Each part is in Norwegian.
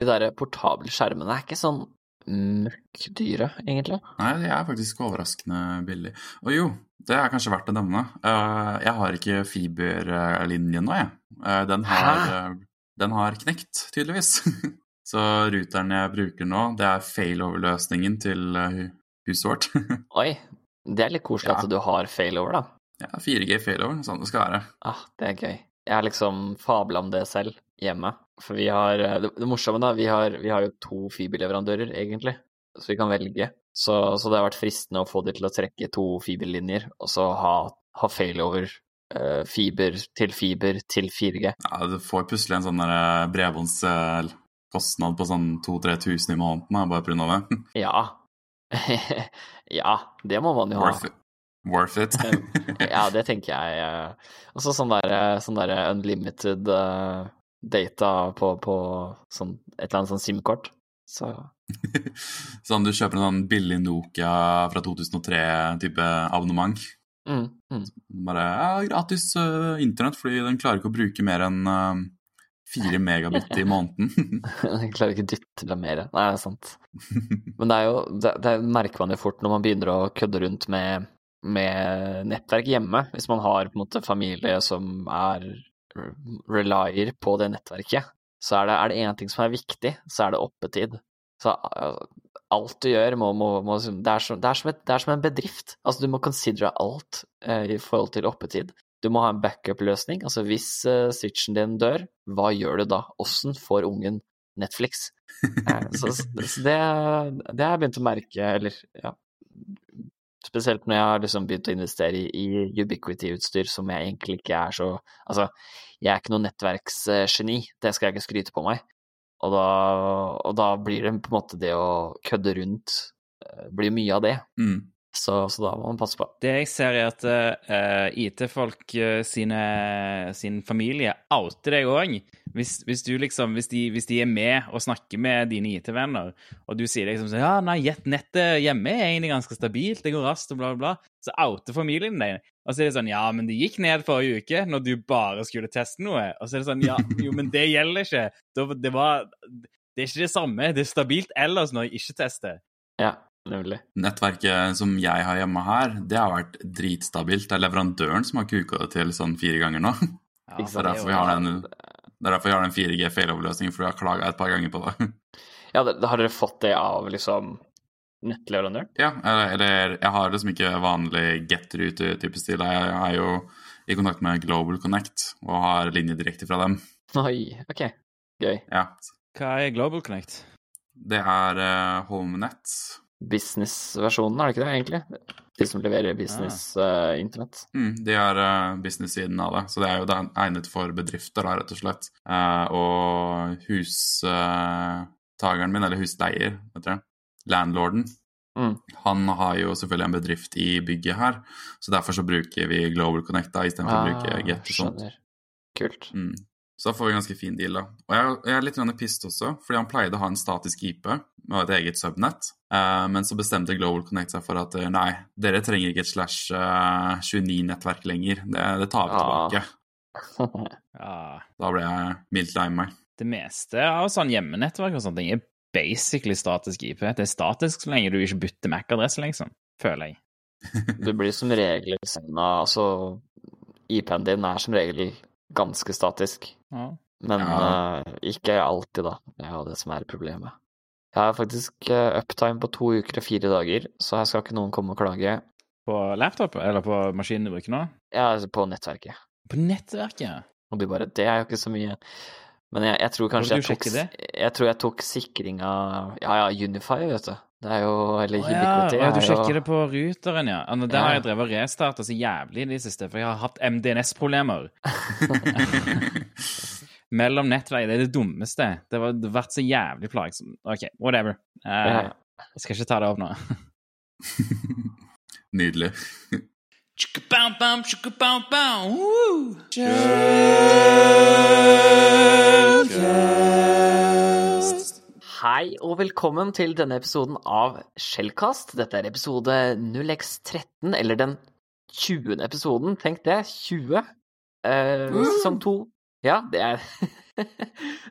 de der portable skjermene er ikke sånn møkk dyre, egentlig. Nei, de er faktisk overraskende billige. Og jo, det er kanskje verdt å nevne. Eh, jeg har ikke fiberlinjen nå, jeg. Eh, den har, eh, den har knekt, tydeligvis. Så ruteren jeg bruker nå, det er failover-løsningen til huset vårt. Oi, det er litt koselig Ja. at du har failover, da. Ja, 4G failover, sånn det skal være. Ah, det er gøy. Jeg har liksom fabla om det selv hjemme. For vi har eh, Det, det morsomme, da, vi har, vi har jo to fiberleverandører, egentlig, så vi kan velge. Så, så det har vært fristende å få de til å trekke to fiberlinjer, og så ha, ha failover eh, fiber til fiber til 4G. Ja, du får plutselig en sånn der bredbåndskostnad på sånn 2000-3000 i måneden bare pga. det. Ja. ja, det må man jo ha. Worth it. Worth it. ja, det tenker jeg. eh. Og så sånn der, sånn der unlimited eh, data på, på sånn, et eller annet sånn SIM-kort. Så sånn du kjøper en sånn billig Nokia fra 2003-type abonnement. mm, mm. Bare ja, gratis uh, internett, fordi den klarer ikke å bruke mer enn uh, 4 megabit i måneden. den klarer ikke å dytte det mer. Nei, det er sant. Men det er jo Det, det merker man jo fort når man begynner å kødde rundt med, med nettverk hjemme. Hvis man har på en måte familie som er relyer på det nettverket, så er det, er én ting som er viktig, så er det oppetid. Så uh, alt du gjør, må, må, må det, er som, det, er et, det er som en bedrift. Altså, du må considere alt eh, i forhold til oppetid. Du må ha en backup-løsning. Altså, hvis eh, switchen din dør, hva gjør du da? Åssen får ungen Netflix? Eh, så, så det, det har jeg begynt å merke, eller ja Spesielt når jeg har liksom begynt å investere i, Ubiquity-utstyr som jeg egentlig ikke er så Altså, jeg er ikke noe nettverksgeni, det skal jeg ikke skryte på meg. Og da, og da blir det på en måte det å kødde rundt eh, blir mye av det. Mm. Så, så da må man passe på. Det jeg ser, er at uh, IT-folk uh, sin familie outer deg òg. Hvis, hvis, du liksom, hvis, de, hvis de er med og snakker med dine IT-venner, og du sier liksom sånn Ja, nei, nettet hjemme er egentlig ganske stabilt, det går raskt, og bla, bla, bla, så outer familien deg. Og så er det sånn Ja, men det gikk ned forrige uke, når du bare skulle teste noe. Og så er det sånn Ja, jo, men det gjelder ikke. Det var Det er ikke det samme. Det er stabilt ellers når jeg ikke tester. Ja, nemlig. Nettverket som jeg har hjemme her, det har vært dritstabilt. Det er leverandøren som har kuka det til sånn fire ganger nå. Ja, Det er derfor vi har den, det er derfor vi har den 4G failover-løsningen, for vi har klaga et par ganger på det. Ja, det, har dere fått det av liksom nettleverandøren? Ja, eller- eller jeg har liksom ikke vanlig get-rute-type stil. Jeg er jo i kontakt med Global Connect og har linje direkte fra dem. Oi, ok. Gøy. Ja, Hva er Global Connect? Det er uh, HomeNet. Business-versjonen, er det ikke det, egentlig? De som leverer business-internett. Mm, de har uh, business-siden av det, så det er jo da egnet for bedrifter, da, rett og slett. Uh, og hustakeren min, eller husleier, vet dere, landlorden, Mm. han har jo selvfølgelig en bedrift i bygget her, så derfor så bruker vi Global Connect da, istedenfor å bruke Get og sånt. Ah. Kult. Mm. Så da får vi en ganske fin deal, da. Og jeg, jeg er litt pissed også, fordi han pleide å ha en statisk IP med et eget subnett, eh, men så bestemte Global Connect seg for at eh, nei, dere trenger ikke et slash eh, 29-nettverk lenger. Det, det tar vi Ah. tilbake. Ja, Da ble jeg mildt lei meg. det meste av sånn hjemmenettverk og sånne ting er basically statisk IP. Det er statisk så lenge du ikke bytter MAC-adresse, liksom. Føler jeg. Du blir som regel senda Altså, IP-en din er som regel ganske statisk. Ja. Men Ja. uh, ikke alltid, da. Det er jo det som er problemet. Jeg har faktisk eh, uptime på to uker og fire dager, så her skal ikke noen komme og klage. På laptop, eller på maskinen du bruker nå? Ja, altså på nettverket. På nettverket? Og du bare Det er jo ikke så mye. Men jeg, jeg tror kanskje jeg tok, jeg tror jeg tok sikringa Ja, ja, Unify, vet du. Det er jo Eller Å ja, ja, du jo- sjekker det på ruteren, ja. ja. der Der har jeg drevet og restarta så jævlig i det siste, for jeg har hatt MDNS-problemer. Mellom nettverk. Det er det dummeste. Det har vært så jævlig plagsomt. OK, whatever. Uh, jeg skal ikke ta det opp nå. Nydelig. Hei og velkommen til denne episoden av Skjellkast. Dette er episode 0x13, eller den 20. episoden. Tenk det. 20. Eh, sesong to. Ja, det er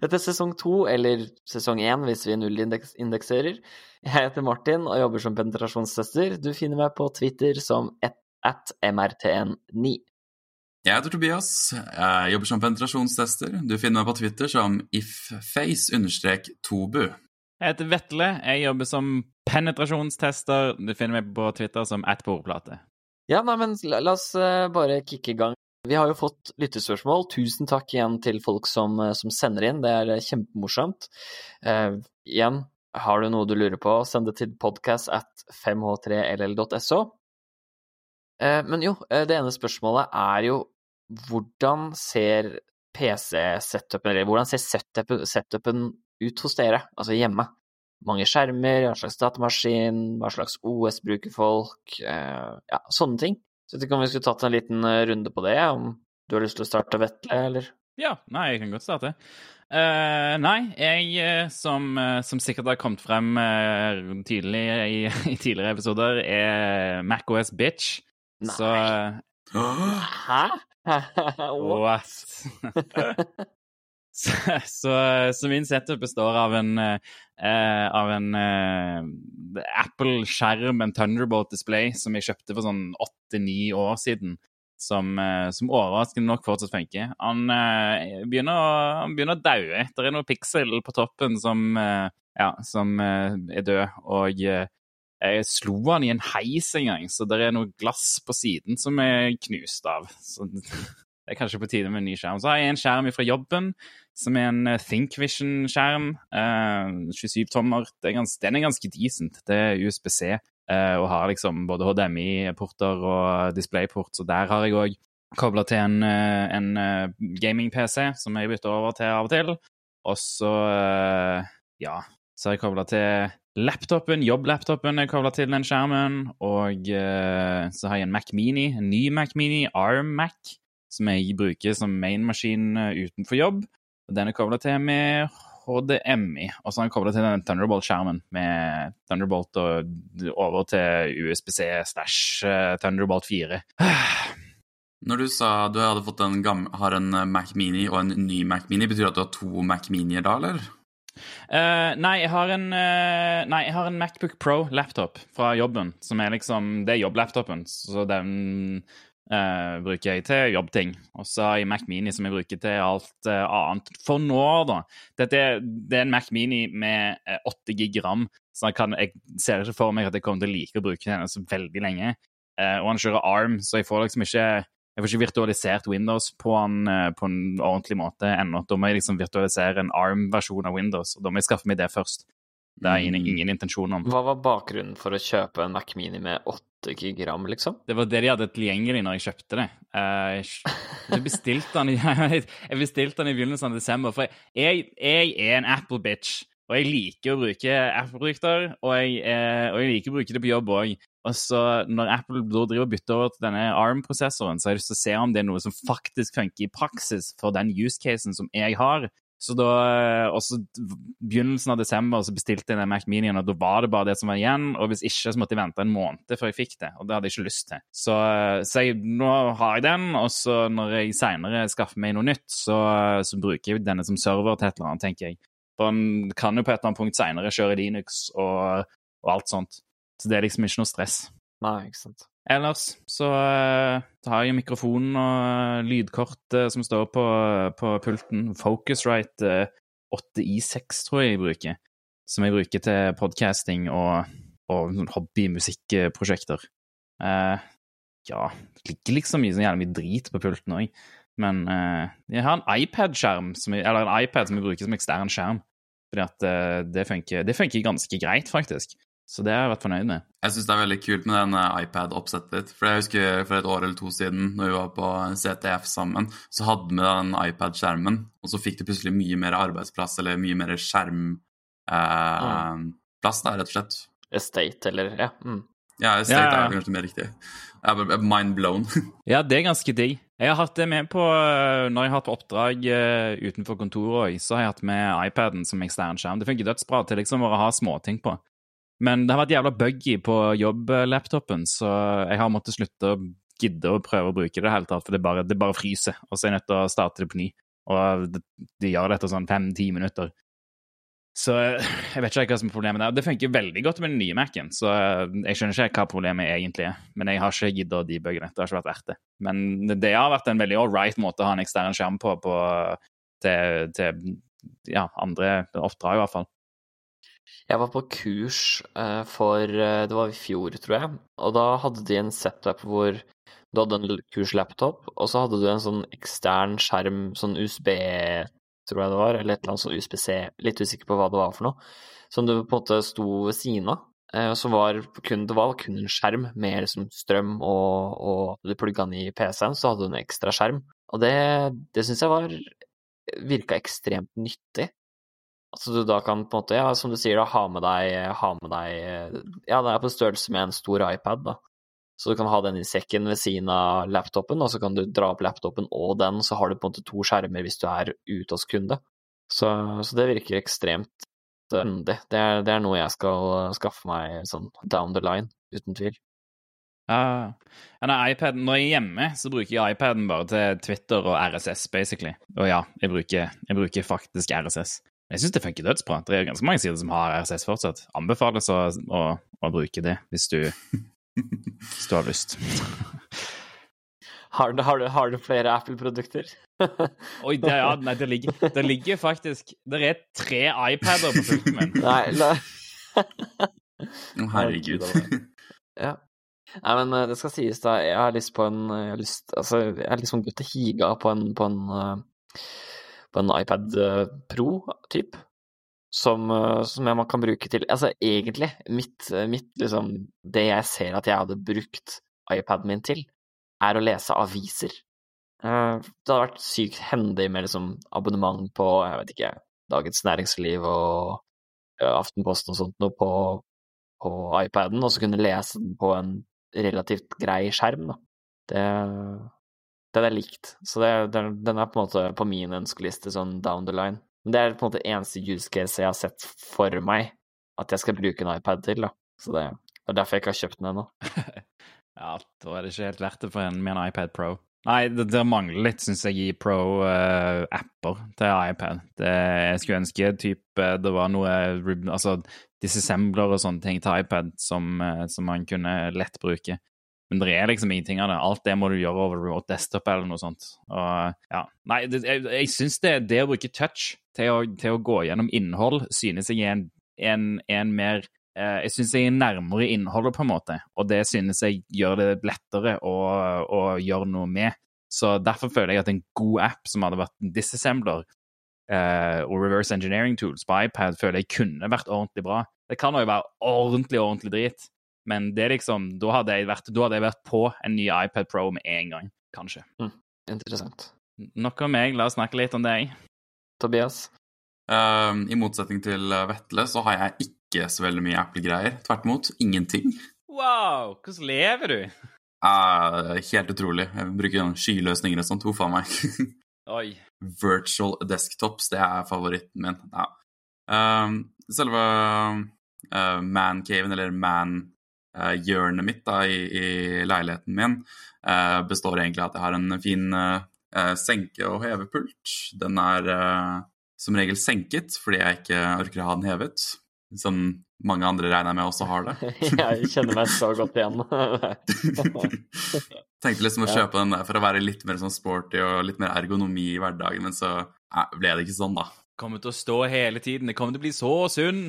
Dette er sesong to, eller sesong én hvis vi nullindekserer. Jeg heter Martin og jobber som penetrasjonstester. Du finner meg på Twitter som at mrtn9. Jeg heter Tobias. Jeg jobber som penetrasjonstester. Du finner meg på Twitter som ifface-tobu. Jeg heter Vetle. Jeg jobber som penetrasjonstester. Du finner meg på Twitter som attbordplate. Ja, nei, men la, la oss uh, bare kicke i gang. Vi har jo fått lyttespørsmål. Tusen takk igjen til folk som, uh, som sender inn. Det er kjempemorsomt. kjempemorsomt. igjen, har du noe du lurer på, send det til podcast at 5h3ll.so. men jo, det ene spørsmålet er jo hvordan ser PC-setupen, eller hvordan ser setupen ut hos dere, altså hjemme? mange skjermer, hva slags datamaskin, hva slags OS bruker folk, eh, ja, sånne ting. Så jeg vet ikke om vi skulle tatt en liten eh, runde på det, om du har lyst til å starte, Vetle, eller? Ja, nei, jeg kan godt starte. Uh, nei, jeg, som, som, sikkert har kommet frem uh, tydelig i, i, tidligere episoder, er MacOS bitch. Nei. Så Hæ? What? Så, så, så, min setup består av en, eh, av en eh, Apple-skjerm, en Thunderbolt-display, som jeg kjøpte for sånn åtte-ni år siden. Som, eh, som, overraskende nok fortsatt funker. Han, eh, begynner, han begynner å daue. Det er noen piksel på toppen som, eh, ja, som eh, er død. Og jeg slo han i en heis en gang, så det er noe glass på siden som er knust av. Så det er kanskje på tide med en ny skjerm. Så har jeg en skjerm fra jobben, som er en eh, ThinkVision-skjerm. Eh, 27 tommer. den er ganske decent. Det er USBC eh, og har liksom både HDMI-porter og DisplayPort, så der har jeg òg kobla til en, eh, en eh, gaming-PC som jeg bytter over til av og til. Og så, ja, så har jeg kobla til laptopen, jobblaptopen er kobla til den skjermen. Og så har jeg en Mac Mini, en ny Mac Mini, ARM Mac som jeg bruker som mainmaskin eh, utenfor jobb. og Den er kobla til med HDMI, og så er den kobla til den Thunderbolt-skjermen med Thunderbolt og over til USBC stash eh, Thunderbolt 4. Når du sa du hadde fått en har en Mac Mini og en ny Mac Mini, betyr det at du har to Mac Minier da, eller? Uh, nei, jeg har en uh, Nei, jeg har en Macbook Pro-laptop fra jobben, som er liksom Det er jobblaptopen, så den Uh, bruker jeg til jobbting. Og så har jeg Mac Mini som jeg bruker til alt uh, annet. For nå, da. Dette, det er en Mac Mini med uh, 8 gig ram, så jeg, kan, jeg, ser ikke for meg at jeg kommer til å like å bruke den så veldig lenge. Uh, og han kjører ARM, så jeg får liksom ikke jeg får ikke virtualisert Windows på en, på en ordentlig måte ennå. Da må jeg liksom virtualisere en ARM-versjon av Windows, og da må jeg skaffe meg det først. Det er ingen, mm. ingen intensjon om. Hva var bakgrunnen for å kjøpe en Mac Mini med 8 8 gram, liksom? Det var det de hadde tilgjengelig når jeg kjøpte det. Uh, jeg bestilte den, jeg bestilte den i begynnelsen av desember. For jeg, jeg er en Apple-bitch. Og jeg liker å bruke Apple-produkter, og, eh, og, jeg liker å bruke det på jobb òg. Og så når Apple driver og bytter over til denne ARM-prosessoren, så har jeg lyst til å se om det er noe som faktisk funker i praksis for den use-casen som jeg har. Så da, eh, også begynnelsen av desember så bestilte jeg den Mac Minien, og da var det bare det som var igjen. Og hvis ikke, så måtte jeg vente en måned før jeg fikk det, og det hadde jeg ikke lyst til. Så, eh, så jeg, nå har jeg den, og så når jeg seinere skaffer meg noe nytt, så, så, bruker jeg denne som server til et eller annet, tenker jeg. For den kan jo på et eller annet punkt seinere kjøre Linux og, og alt sånt. Så det er liksom ikke noe stress. Nei, ikke sant. Ellers så, uh, har jeg mikrofonen og lydkortet lydkort uh, som står på, på pulten. Focusrite 8i6 tror jeg jeg bruker. Som jeg bruker til podcasting og, og hobbymusikkprosjekter. hobby-musikkprosjekter. ja, det ligger liksom mye, sånn jævlig mye drit på pulten òg. Men jeg har en iPad-skjerm, eller en iPad som jeg bruker som ekstern skjerm. Fordi at det funker, det funker ganske greit, faktisk. Så det har jeg vært fornøyd med. Jeg syns det er veldig kult med den eh, iPad-oppsettet ditt. For jeg husker for et år eller to siden, når vi var på CTF sammen, så hadde vi den iPad-skjermen, og så fikk du plutselig mye mer arbeidsplass, eller mye mer skjermplass, eh, mm. da, rett og slett. Estate, eller Ja. Mm. Ja, estate ja, ja. er kanskje mer riktig. Mind blown. ja, det er ganske digg. Jeg har hatt det med på eh, Når jeg har hatt oppdrag uh, utenfor kontoret, så har jeg hatt med iPaden som ekstern skjerm. Det funker dødsbra til liksom å ha småting på. Men det har vært jævla buggy på jobblaptopen, så jeg har måttet slutte å gidde å prøve å bruke det hele tatt, for det bare, det bare fryser. Og så er jeg nødt til å starte det på ny. og de gjør det etter sånn fem-ti minutter. Så jeg vet ikke hva som er problemet der. Det funker veldig godt med den nye Mac-en, så jeg skjønner ikke hva problemet egentlig er. Men jeg har ikke giddet å debugge det. Det har ikke vært verdt det. Men det har vært en veldig all right måte å ha en ekstern skjerm på, på til, til ja, andre oppdrag, i hvert fall. Jeg var på kurs uh, for uh, Det var i fjor, tror jeg. Og da hadde de en setup hvor du hadde en kurslaptop, og så hadde du en sånn ekstern skjerm, sånn USB tror jeg det var, eller et eller annet sånn USBC, litt usikker på hva det var for noe, som du på en måte sto ved siden av. Eh, så var kun, det var kun en skjerm med liksom strøm, og, og du plugga den i PC-en, så hadde du en ekstra skjerm. Og det, det syns jeg var virka ekstremt nyttig. Altså du da kan på en måte, ja, som du sier, da, ha med deg, ha med deg Ja, det er på størrelse med en stor iPad, da. Så du kan ha den i sekken ved siden av laptopen, og så kan du dra opp laptopen og den, så har du på en måte to skjermer hvis du er ute hos kunde. Så, så det virker ekstremt nødvendig. Det, det, er noe jeg skal skaffe meg sånn down the line, uten tvil. Ja, ja Når jeg er hjemme, så bruker jeg iPaden bare til Twitter og RSS, basically. Og ja, jeg bruker, jeg bruker faktisk RSS. Jeg syns det funker dødsbra. Det er ganske mange sider som har RSS fortsatt. Anbefales å, å, å bruke det hvis du hvis du har lyst. Har du, har du, har du flere Apple-produkter? Oi, det, ja, nei, det ligger, det ligger faktisk Det er tre iPader på pulten min. Nei, la... Herregud. ja. Nei, men eh, det skal sies, da. Jeg har lyst på en Jeg har, lyst, altså, jeg har liksom gått og higa på en, på en, eh, på en iPad eh, Pro-type som, eh, som jeg kan bruke til Altså, egentlig, mitt, mitt liksom Det jeg ser at jeg hadde brukt iPaden min til, er å lese aviser. Eh, det hadde vært sykt hendig med liksom abonnement på, jeg vet ikke, Dagens Næringsliv og Aftenposten og sånt noe på, på iPaden, og så kunne lese den på en relativt grei skjerm, da. Det, det er likt. Så det, den er på en måte på min ønskeliste sånn down the line. Men det er på en måte eneste use case jeg har sett for meg at jeg skal bruke en iPad til. da. Så det, er derfor jeg ikke har kjøpt den ennå. ja, da er det ikke helt verdt det for en med en iPad Pro. Nei, det, det mangler litt, syns jeg, i Pro-apper uh, til iPad. Det, jeg skulle ønske typ, det var noe Altså disassembler og sånne ting til iPad som, uh, som man kunne lett bruke. Men det er liksom ingenting av det. Alt det må du gjøre over remote desktop eller noe sånt. Og, ja. Nei, det, jeg, jeg syns det, det, å bruke touch til å, til å, gå gjennom innhold, synes jeg er en, en, en mer eh, Jeg synes jeg er nærmere innholdet, på en måte. Og det synes jeg gjør det lettere å, å gjøre noe med. Så derfor føler jeg at en god app som hadde vært disassembler, eh, og reverse engineering tools på iPad føler jeg kunne vært ordentlig bra. Det kan jo være ordentlig, ordentlig drit, men det er liksom, da hadde, jeg vært, da hadde jeg vært på en ny iPad Pro med en gang, kanskje. Mm, interessant. Nok om meg, la oss snakke litt om deg. Tobias? Um, I motsetning til eh, Vetle så har jeg ikke så veldig mye Apple-greier. Tvert imot, ingenting. Wow! Hvordan lever du? Uh, helt utrolig. Jeg bruker skyløsninger og sånt. Huff a meg. Oi. Virtual desktops, det er favoritten min. Ja. Um, selve uh, mancaven, eller man hjørnet mitt da, i, i, leiligheten min uh, består egentlig av at jeg har en fin uh, senke- og hevepult. Den er som regel senket fordi jeg ikke orker å ha den hevet. Som mange andre regner jeg med også har det. jeg kjenner meg så godt igjen. Tenkte liksom å kjøpe den der for å være litt mer sånn sporty og litt mer ergonomi i hverdagen, men så ble det ikke sånn, da. Kommer til å stå hele tiden. Det kommer til å bli så sunn.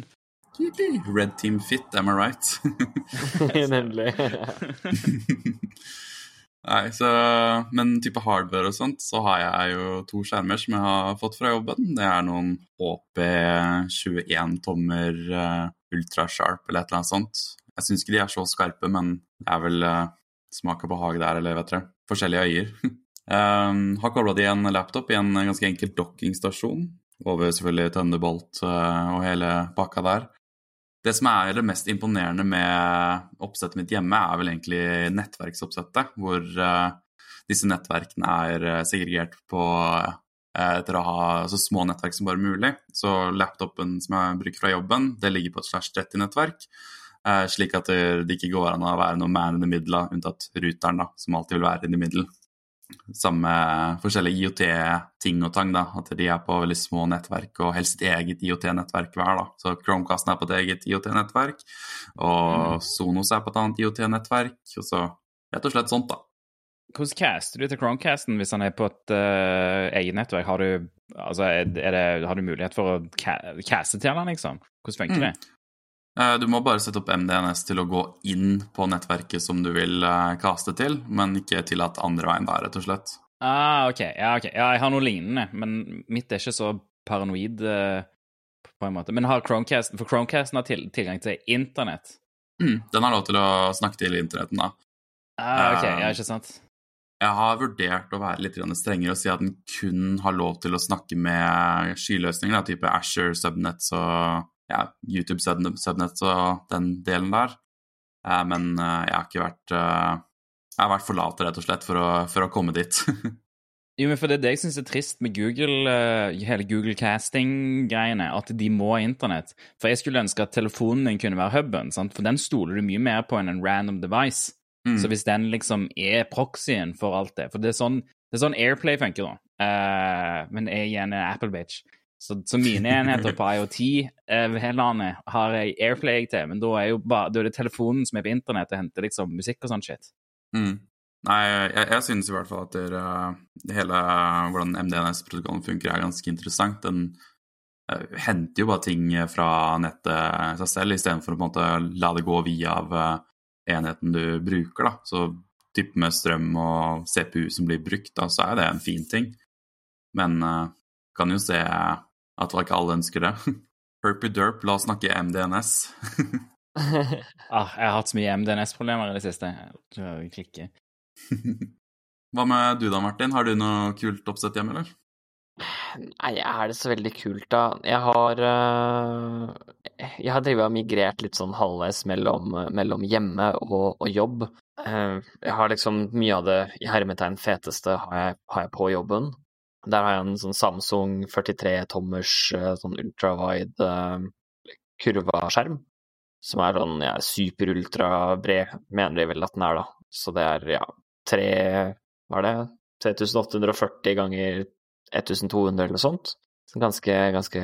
Red Team Fit, am I right? Nemlig. Nei, så, Men type hardware og sånt, så har jeg jo to skjermer som jeg har fått fra jobben. Det er noen HP 21-tommer uh, eh, Ultra Sharp eller et eller annet sånt. Jeg syns ikke de er så skarpe, men det er vel uh, smak og behag der, eller vet dere. Forskjellige øyer. um, har kobla de en laptop i en ganske enkel dockingstasjon. Over selvfølgelig Thunderbolt uh, og hele pakka der. Det som er det mest imponerende med oppsettet mitt hjemme, er vel egentlig nettverksoppsettet, hvor uh, disse nettverkene er uh, segregert på uh, etter å ha så små nettverk som bare mulig. Så laptopen som jeg bruker fra jobben, det ligger på et slags 30-nettverk. slik at det, ikke går an å være noe man in the middle, unntatt ruteren, da, som alltid vil være in the middle. Samme forskjellige IOT-ting og tang, da. At de er på veldig små nettverk og helst sitt eget IOT-nettverk hver, da. Så Chromecasten er på et eget IOT-nettverk, og Sonos er på et annet IOT-nettverk, og så rett og slett sånt, da. Hvordan caster du til Chromecasten hvis han er på et uh, eget nettverk? Har du, altså, er det, har du mulighet for å ca caste til han, liksom? Hvordan funker det? Uh, du må bare sette opp MDNS til å gå inn på nettverket som du vil kaste til, men ikke tillate andre veien der, rett og slett. Ah, ok. Ja, ok. Ja, jeg har noe lignende, men mitt er ikke så paranoid på en måte. Men har Chromecast, For Chromecasten har til, tilgang til internett? Mm, den har lov til å snakke til internetten, da. Ah, ok. Ja, ikke sant? Jeg har vurdert å være litt strengere og si at den kun har lov til å snakke med skyløsninger, da, type Asher, Subnets og ja, YouTube Subnet og den delen der. Eh, men eh, jeg har ikke vært eh, Jeg har vært for lat, rett og slett, for å, for å komme dit. jo, men for det er det jeg syns er trist med Google, hele Google Casting-greiene, at de må ha internett. For jeg skulle ønske at telefonen din kunne være huben, sant? for den stoler du mye mer på enn en random device. Mm. Så hvis den liksom er proxyen for alt det For det er sånn, det er sånn Airplay funker, da. Uh, men jeg er igjen Apple-bitch. Så, så, mine enheter på IoT-landet uh, har jeg Airplay til, men da er, bare, da er det telefonen som er på internett og henter liksom musikk og sånn shit. Mm. Nei, jeg, jeg synes i hvert fall at det, uh, hele hvordan MDNS-protokollen funker, er ganske interessant. Den uh, henter jo bare ting fra nettet seg selv, istedenfor å på en måte la det gå via av enheten du bruker. da, så typ med strøm og CPU som blir brukt, da, så er det en fin ting. Men uh, kan jo se at ikke alle ønsker det. Herpy derp, la oss snakke MDNS. ah, jeg har hatt så mye MDNS-problemer i det siste. Jeg klikker. Hva med du da, Martin? Har du noe kult oppsett hjemme, eller? Nei, er det så veldig kult, da? Jeg har uh, Jeg har drevet og migrert litt sånn halvveis mellom, mellom hjemme og, og jobb. Uh, jeg har liksom mye av det i hermetegn feteste har jeg, har jeg, på jobben. Der har jeg en sånn Samsung 43-tommers uh, sånn ultrawide kurva-skjerm. Som er sånn ja, super-ultra-bred, mener de vel at den er, da. Så det er ja, tre Hva er det? 3840 ganger 1200 eller sånt. Så en ganske, ganske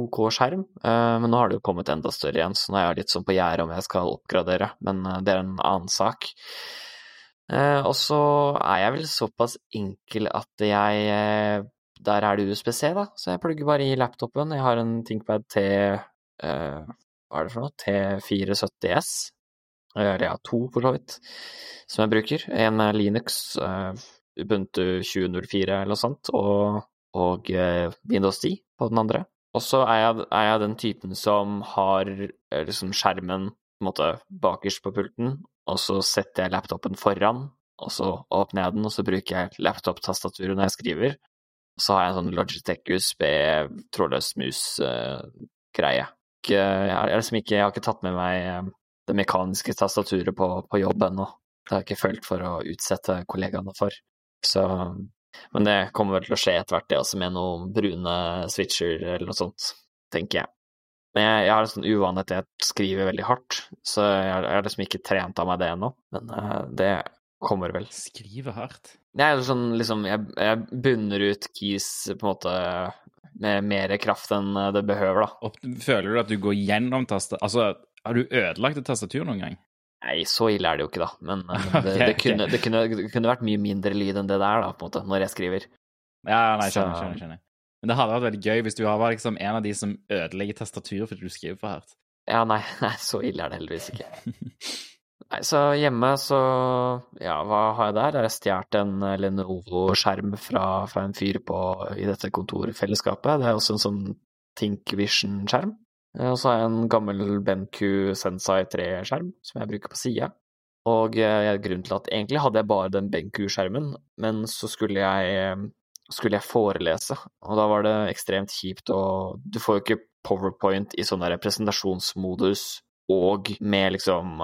OK skjerm. Uh, men nå har det jo kommet enda større igjen, så nå er jeg litt sånn på gjerdet om jeg skal oppgradere, men det er en annen sak. Uh, og så er jeg vel såpass enkel at jeg Der er det USBC, da, så jeg plugger bare i laptopen. Jeg har en ThinkPad T Hva er det for noe? T470S. Eller ja, to, for så vidt, som jeg bruker. En er Linux. Ubuntu 2004 eller noe sånt, og, og eh, Windows 10 på den andre. Og så er er jeg, den typen som har eh, liksom skjermen på en måte bakerst på pulten, og så setter jeg laptopen foran, og så åpner jeg den, og så bruker jeg laptop-tastaturet når jeg skriver. Så har jeg en sånn Logitech USB trådløs mus-greie. Uh, jeg, har liksom ikke, jeg har ikke tatt med meg det mekaniske tastaturet på, på jobb ennå. Det har jeg ikke følt for å utsette kollegaene for. Så Men det kommer vel til å skje etter hvert, det også, med noen brune switcher eller noe sånt, tenker jeg. Men jeg, jeg har en sånn uvane at jeg skriver veldig hardt, så jeg, jeg har liksom ikke trent av meg det ennå. Men uh, det kommer vel. Skrive hardt? Er sånn liksom Jeg, jeg bunner ut keys på en måte med mer kraft enn det behøver, da. føler du at du går gjennom tastet... Altså, har du ødelagt et tastatur noen gang? Nei, så ille er det jo ikke, da. Men det, okay, det, kunne, det, kunne, det, kunne, vært mye mindre lyd enn det der, da, på en måte, når jeg skriver. Ja, nei, skjønner, skjønner, skjønner. Men det hadde vært veldig gøy hvis du var liksom en av de som ødelegger tastaturet fordi du skriver for hardt. Ja, nei, nei, så ille er det heldigvis ikke. nei, så hjemme så Ja, hva har jeg der? Jeg har stjålet en Lenovo-skjerm fra, fra, en fyr på, i dette kontorfellesskapet. Det er også en sånn Think Vision-skjerm. Eh, og så har jeg en gammel BenQ Sensai 3-skjerm som jeg bruker på sida. Og jeg, grunnen til at egentlig hadde jeg bare den BenQ-skjermen, men så skulle jeg, eh, skulle jeg, forelese, og da var det ekstremt kjipt og Du får jo ikke powerpoint i sånn presentasjonsmodus og med liksom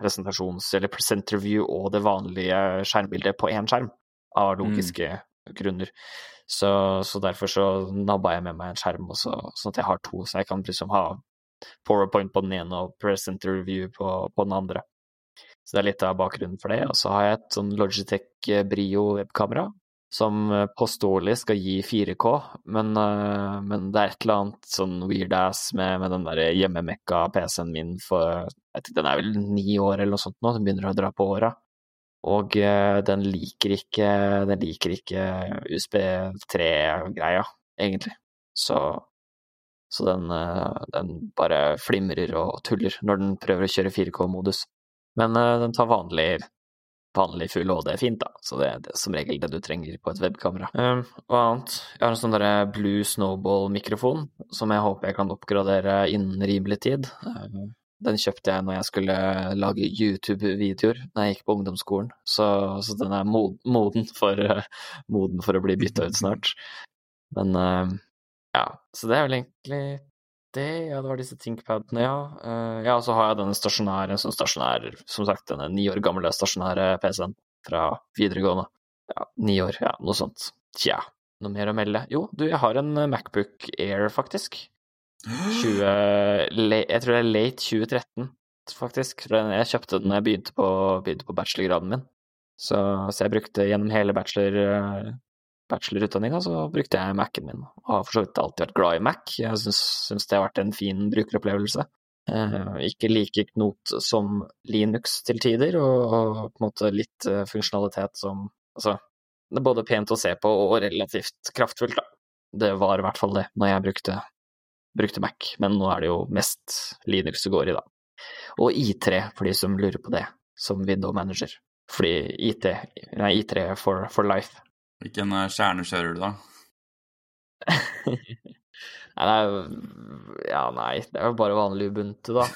presentasjons- eller presenterview og det vanlige skjermbildet på én skjerm, av mm. logiske mm. grunner. Så, så, derfor så nabba jeg med meg en skjerm, også, sånn at jeg har to, så jeg kan liksom ha PowerPoint på den ene og presenterview på, på den andre. Så det er litt av bakgrunnen for det. Og så har jeg et sånn Logitech Brio webkamera som påståelig skal gi 4K, men, men, det er et eller annet sånn weird ass med, med den der hjemmemekka PC-en min for jeg vet ikke, Den er vel ni år eller noe sånt nå, den begynner å dra på åra. Og den liker ikke Den liker ikke USB 3-greia, egentlig. Så, så den, den, bare flimrer og tuller når den prøver å kjøre 4K-modus. Men den tar vanlig vanlig full HD er fint, da. Så det er som regel det du trenger på et webkamera. Um, og annet. Jeg har en sånn derre Blue Snowball-mikrofon som jeg håper jeg kan oppgradere innen rimelig tid. Um, den kjøpte jeg når jeg skulle lage YouTube-videoer da jeg gikk på ungdomsskolen, så, så den er moden for, uh, moden for å bli bytta ut snart. Men uh, ja, så det er vel egentlig det, ja, det var disse ThinkPadene, ja. Uh, ja, og så har jeg denne stasjonære, som stasjonær, som sagt, denne ni år gamle stasjonære PC-en fra videregående. Ja, ni år, ja, noe sånt. Tja, noe mer å melde? Jo, du, jeg har en Macbook Air, faktisk. 20, jeg tror det er late 2013, faktisk. Jeg kjøpte den da jeg begynte på, begynte på bachelorgraden min. Så, så, jeg brukte gjennom hele bachelor, bachelorutdanninga så brukte jeg Mac-en min, og har for så vidt alltid vært glad i Mac. Jeg syns det har vært en fin brukeropplevelse. Eh, ikke like knot som Linux til tider, og, og på en måte litt eh, funksjonalitet som Altså, det er både pent å se på og relativt kraftfullt, da. Det var i hvert fall det når jeg brukte, brukte Mac, men nå er det jo mest Linux det går i, da. Og I3, for de som lurer på det, som window manager. Fordi IT, nei, I3 for, for life. Hvilken stjerne kjører du, da? nei, det er jo Ja, nei, det er jo bare vanlig Ubuntu, da.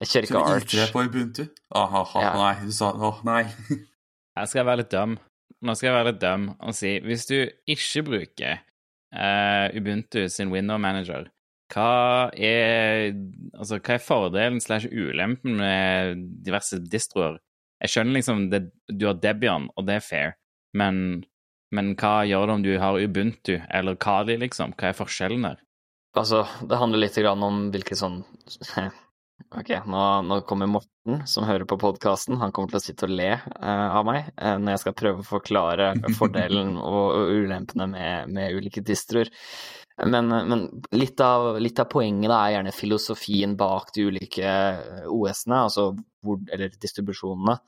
jeg kjører ikke Arch. Kjører du på Ubuntu? Aha, ja. nei, du sa åh, nei. jeg skal være litt dum. Nå skal jeg være litt dum og si hvis du ikke bruker uh, Ubuntu sin window manager, hva er, altså, hva er fordelen slash ulempen med diverse distroer jeg skjønner liksom det, du har Debian, og det er fair, men, men hva gjør det om du har Ubuntu eller Kali, liksom? Hva er forskjellen der? Altså, det handler litt om hvilke sånn Ok, nå, nå, kommer Morten, som hører på podkasten. Han kommer til å sitte og le uh, av meg uh, når jeg skal prøve å forklare fordelen og, og ulempene med, med, ulike distroer. Men, men litt, av, litt, av, poenget da, er gjerne filosofien bak de ulike OS-ene, altså hvor, eller distribusjonene.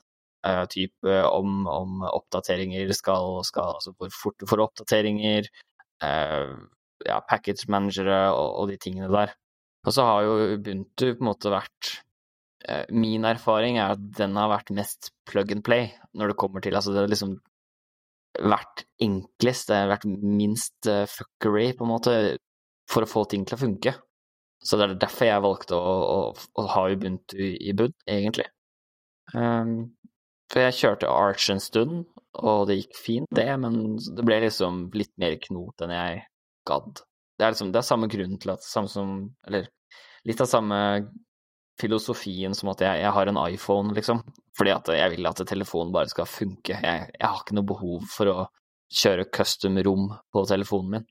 Uh, type om, om, oppdateringer skal, skal, Altså hvor fort du får oppdateringer, uh, ja, package managere og, og, de tingene der. Og så har jo Ubuntu på en måte vært uh, Min erfaring er at den har vært mest plug and play når det kommer til Altså det har liksom vært enklest, det har vært minst fuckery, på en måte, for å få ting til å funke. Så det er derfor jeg valgte å, å, å ha Ubuntu i bunn, egentlig. Um, for jeg kjørte Arch en stund, og det gikk fint, det, men det ble liksom litt mer knot enn jeg gadd. Det er liksom det er samme grunnen til at samme som Eller litt av samme filosofien som at jeg, jeg har en iPhone, liksom. Fordi at jeg vil at telefonen bare skal funke. Jeg, jeg har ikke noe behov for å kjøre custom rom på telefonen min,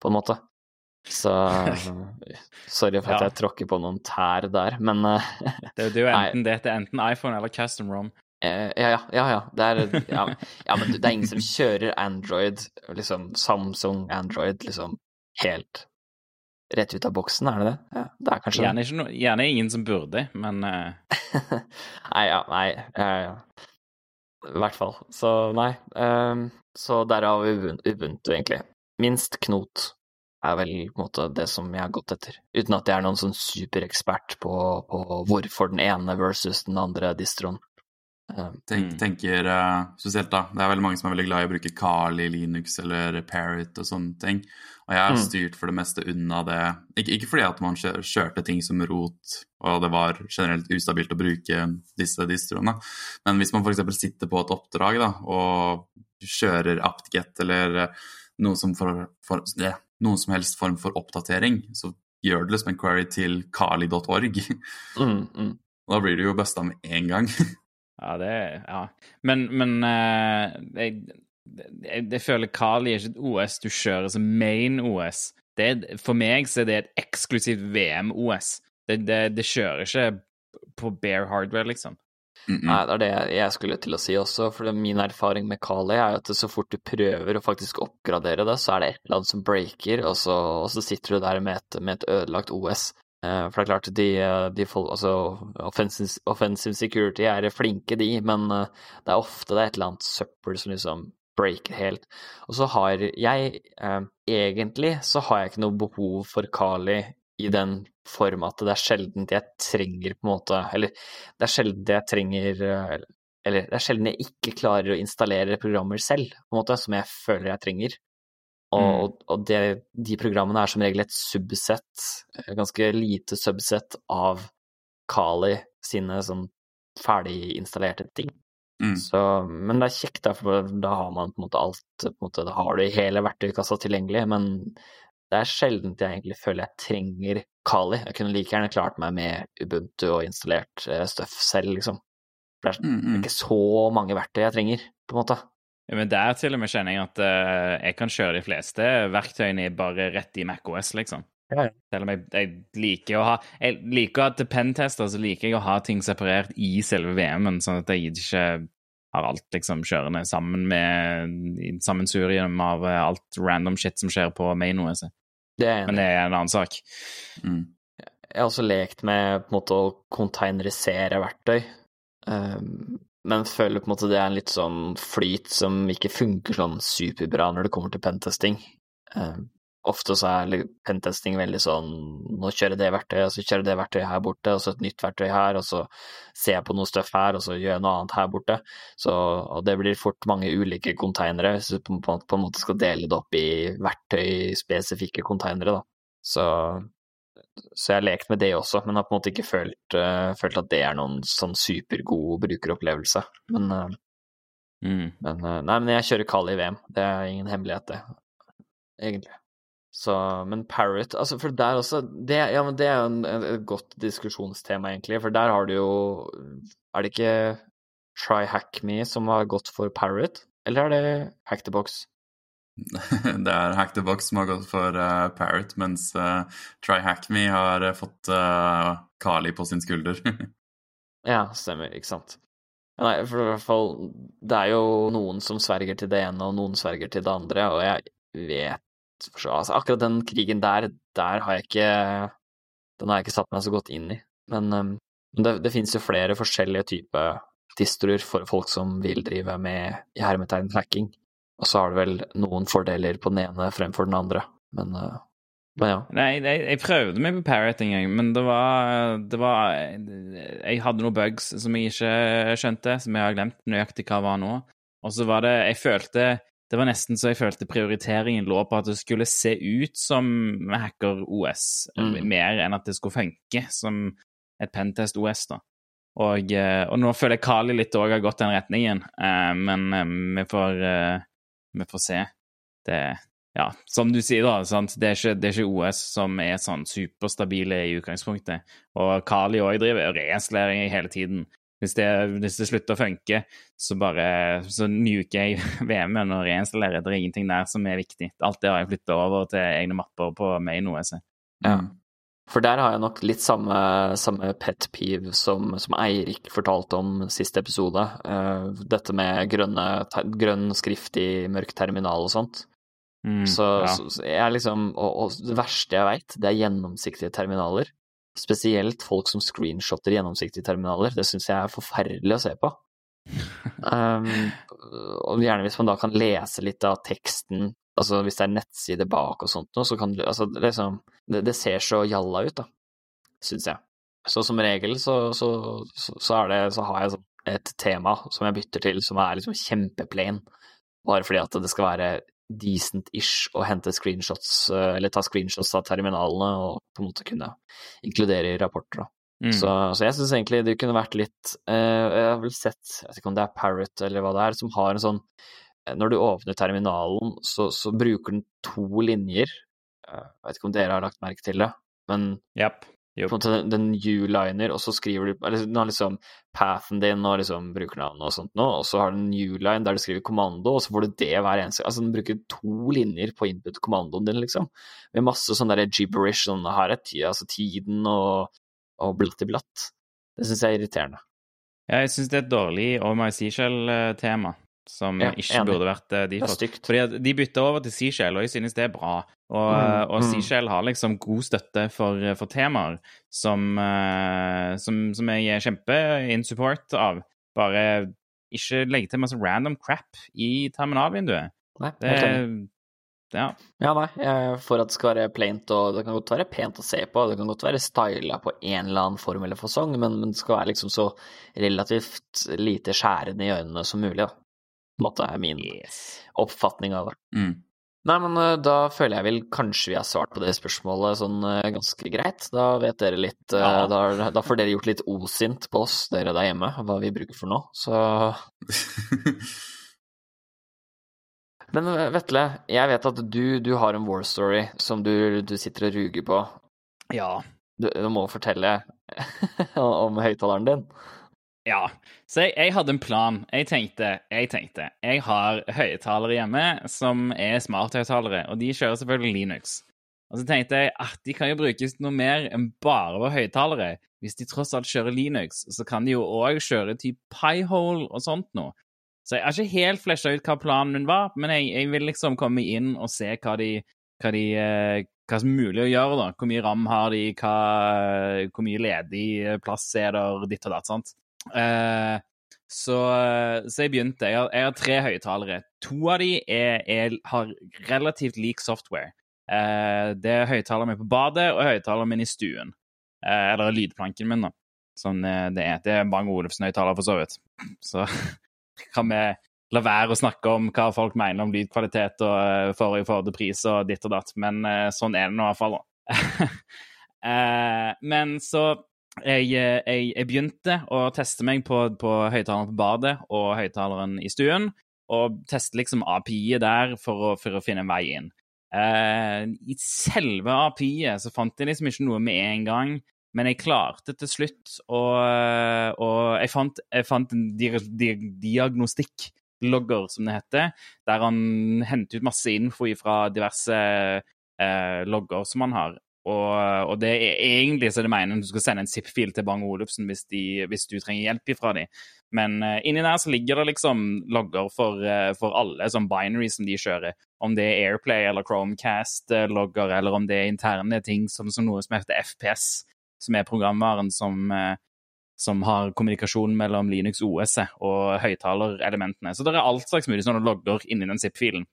på en måte. Så sorry for at ja. jeg tråkker på noen tær der, men det, det, er jo enten, det er enten iPhone eller custom rom. Eh, ja, ja, ja, ja. Det er, ja. ja, men det er ingen som kjører Android, liksom Samsung Android, liksom helt rett ut av boksen, er det det? Ja, det er kanskje gjerne, no, gjerne ingen som burde, men uh... Nei, ja, nei ja, ja. I hvert fall. Så nei. Um, så derav Ubuntu, egentlig. Minst knot er vel på en måte det som jeg har gått etter. Uten at jeg er noen sånn superekspert på, på hvorfor den ene versus den andre distroen. Tenk, mm. tenker uh, spesielt da, Det er veldig mange som er veldig glad i å bruke Carly, Linux eller Parrot og sånne ting. Og jeg har mm. styrt for det meste unna det. Ikke, ikke fordi at man kjørte ting som rot, og det var generelt ustabilt å bruke disse distroene, men hvis man f.eks. sitter på et oppdrag da, og kjører apt-get eller eh, noe som, for, for, ja, noen som helst form for oppdatering, så gjør det liksom en query til carly.org. Mm, mm. Da blir du jo busta med en gang. Ja, det Ja. Men, men uh, jeg, jeg, jeg, føler Kali er ikke et OS du kjører som main OS. Det, for meg så er det et eksklusivt VM-OS. Det, det, det, kjører ikke på bare hardware, liksom. Mm -mm. Nei, det er det jeg skulle til å si også, for min erfaring med Kali er at så fort du prøver å faktisk oppgradere det, så er det et eller annet som breaker, og så, og så sitter du der med et, med et ødelagt OS. Eh, For det er klart, de, de folk, altså offensive, offensive security er flinke, de, men eh, det er ofte det er et eller annet søppel som liksom breaker helt. Og så har jeg eh, Egentlig så har jeg ikke noe behov for Kali i den form at det er sjelden jeg trenger på en måte Eller det er sjelden jeg trenger eh, Eller det er sjelden jeg ikke klarer å installere programmer selv, på en måte, som jeg føler jeg trenger. Og, Mm. og- og det, de programmene er som regel et subsett, eh, ganske lite subsett av Kali sine sånn ferdiginstallerte ting. Mm. Så, men det er kjekt, da, for da har man på en måte alt på en måte, Da har du hele verktøykassa tilgjengelig, men det er sjelden jeg egentlig føler jeg trenger Kali. Jeg kunne like gjerne klart meg med Ubuntu og installert uh, stuff selv, liksom. Det er Mm, mm. ikke så mange verktøy jeg trenger, på en måte. Ja, men der til og med kjenner jeg at uh, jeg kan kjøre de fleste verktøyene bare rett i MacOS, liksom. Ja, ja. Selv om jeg, jeg liker å ha Jeg liker at til pentester så liker jeg å ha ting separert i selve VM-en, sånn at jeg ikke har alt liksom kjørende sammen med i sammensurium av eh, alt random shit som skjer på main-OS. Det er Men det er en annen sak. Mm. Jeg har også lekt med på en måte å containerisere verktøy, um, men føler på en måte det er en litt sånn flyt som ikke funker sånn superbra når det kommer til pentesting. Uh, ofte så er pentesting veldig sånn nå kjører det verktøyet, og så kjører det verktøyet her borte, og så et nytt verktøy her, og så ser jeg på noe støff her, og så gjør jeg noe annet her borte. Så, og det blir fort mange ulike konteinere hvis du på en måte skal dele det opp i verktøyspesifikke konteinere, da. Så så jeg har lekt med det også, men har på en måte ikke følt, uh, følt at det er noen sånn supergod brukeropplevelse. Men, uh, Mm. men uh, Nei, men jeg kjører Kali i VM. Det er ingen hemmelighet, det. Egentlig. Så, men Parrot altså For der også det, Ja, men det er jo en, et godt diskusjonstema, egentlig. For der har du jo Er det ikke Try Hack Me som har gått for Parrot, eller er det Hack the Box? Det er Hack the Box som har gått for uh, Parrot, mens uh, Try Hack Me har uh, fått uh, Kali på sin skulder. Ja, stemmer, ikke sant. Nei, for i hvert fall Det er jo noen som sverger til det ene, og noen sverger til det andre, og jeg vet for så, altså, Akkurat den krigen der, der har jeg ikke Den har jeg ikke satt meg så godt inn i. Men um, det, det finnes jo flere forskjellige typer distroer for folk som vil drive med i hermetegn hacking. Og så har du vel noen fordeler på den ene fremfor den andre, men, uh, men ja. Nei, jeg, jeg prøvde meg på Parrot en gang, men det var, det var Jeg hadde noen bugs som jeg ikke skjønte, som jeg har glemt nøyaktig hva var nå. Og så var det Jeg følte Det var nesten så jeg følte prioriteringen lå på at det skulle se ut som hacker-OS, Mm. mer enn at det skulle funke som et Pentest-OS, da. Og, eh, og nå føler jeg Kali litt òg har gått den retningen, eh, men eh, vi får eh, Vi får se. Det ja, som du sier, da? Det, er ikke, det er ikke OS som er sånn superstabile i utgangspunktet. Og Kali òg driver reinstallering hele tiden. Hvis det, hvis det slutter å funke, så bare så nuker jeg VM-en og reinstallerer. Det er ingenting der som er viktig. Alt det har jeg flytta over til egne mapper på main OS. Ja. For der har jeg nok litt samme, samme pet peeve som, som Eirik fortalte om siste episode. Uh, dette med grønne, ter, grønn skrift i mørk terminal og sånt. Mm, så, ja. så, så jeg er liksom og, og det verste jeg veit, det er gjennomsiktige terminaler. Spesielt folk som screenshotter gjennomsiktige terminaler. Det syns jeg er forferdelig å se på. um, og gjerne hvis man da kan lese litt av teksten Altså hvis det er nettside bak og sånt noe, så kan du Altså liksom det, det ser så jalla ut, da, syns jeg. Så som regel så, så, så, det Så har jeg sånn et tema som jeg bytter til, som er liksom kjempeplain. Bare fordi at det skal være decent-ish å hente screenshots, eh, eller ta screenshots av terminalene og på en måte kunne inkludere i rapporter, da. Mm. Så, så jeg syns egentlig det kunne vært litt uh, Jeg har vel sett, jeg vet ikke om det er Parrot eller hva det er, som har en sånn eh, Når du åpner terminalen, så, så bruker den to linjer. Jeg vet ikke om dere har lagt merke til det, men yep. en måte den, U-liner, og så skriver du Eller har liksom pathen din og liksom brukernavnet og sånt nå, og så har du en U-line der du skriver kommando, og så får du det hver eneste Altså den bruker to linjer på input-kommandoen din, liksom. Med masse sånn derre gibberish, sånn her er tida, altså tiden og, og blatt i blatt. Det syns jeg er irriterende. Ja, jeg syns det er et dårlig Oh My Seashell-tema, som Ja, ikke enig. burde vært eh, Det default. stygt. Fordi de bytta over til Seashell, og jeg synes det er bra. Og, Mm, og mm. Seashell har liksom god støtte for, for temaer som, eh, som, som jeg er kjempe in support av. Bare ikke legge til masse random crap i terminalvinduet. Nei, Det. Ja. Ja, nei, for at det skal være plaint, og det kan godt være pent å se på, det kan godt være styla på en eller annen form eller fasong, men, men det skal være liksom så relativt lite skjærende i øynene som mulig, da. På en måte er min oppfatning av det. Mm. Nei, men eh, da føler jeg vel kanskje vi har svart på det spørsmålet sånn eh, ganske greit. Da vet dere litt eh, Ja. da, da får dere gjort litt osint på oss, dere der hjemme, hva vi bruker for noe. Så Men Vetle, jeg vet at du, du har en war story som du, du sitter og ruger på. ja. Du, du må fortelle om høyttaleren din. Ja. Så jeg, jeg hadde en plan. Jeg tenkte, jeg tenkte Jeg har høyttalere hjemme som er smarthøyttalere, og de kjører selvfølgelig Linux. Og så tenkte jeg at de kan jo brukes noe mer enn bare å høyttalere. Hvis de tross alt kjører Linux, så kan de jo òg kjøre type Piehole og sånt noe. Så jeg har ikke helt flesja ut hva planen min var, men jeg, jeg vil liksom komme inn og se hva de, hva de eh, hva som er mulig å gjøre, da. Hvor mye ram har de, hva, hvor mye ledig plass er der, ditt og datt, sant. Eh, så, så jeg begynte. Jeg har, jeg har tre høyttalere. To av de er, er, har relativt lik software. Eh, det er høyttaleren min på badet og høyttaleren min i stuen. Eh, eller lydplanken min, da. Sånn eh, det er. Det er Bang Olufsen-høyttaler, for så vidt. Så kan vi la være å snakke om hva folk mener om lydkvalitet og forrige forrige pris og ditt og datt, men eh, sånn er det nå i hvert fall. da. Eh, men så jeg, eh, jeg, jeg begynte å teste meg på, på høyttaleren på badet og høyttaleren i stuen, og teste liksom API-et der for å, for å finne en vei inn. Eh, I selve API-et så fant jeg liksom ikke noe med en gang, men jeg klarte til slutt, og, og jeg, fant, jeg fant en di di diagnostikklogger, som det heter, der han henter ut masse info fra diverse eh, logger som han har. Og, og det er egentlig så det mener du skal sende en zip-fil til Bang Olufsen hvis, hvis du trenger hjelp ifra dem. Men uh, inni der så ligger det liksom logger for, uh, for alle sånn binary som de kjører. Om det er Airplay eller Chromecast-logger, eller om det er interne ting som, som noe som heter FPS, som er programvaren som, uh, som har kommunikasjon mellom Linux OS-et og høyttalerelementene. Så det er alt slags mulig sånne logger inni den zip-filen.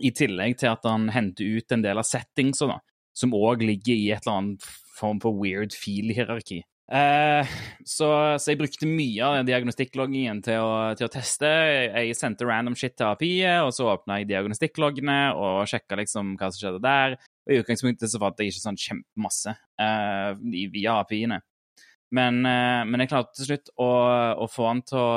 I tillegg til at han henter ut en del av settingsa, da, som òg ligger i et eller annet form for weird feel-hierarki. Eh, så, så jeg brukte mye av den diagnostikkloggingen til til å teste. Jeg sendte random shit til API-et, og så åpna jeg diagnostikkloggene og sjekka liksom hva som skjedde der. Og i utgangspunktet så fant jeg ikke sånn kjempemasse eh, via API-ene. Men, eh, men jeg klarte til slutt å, å få han til å,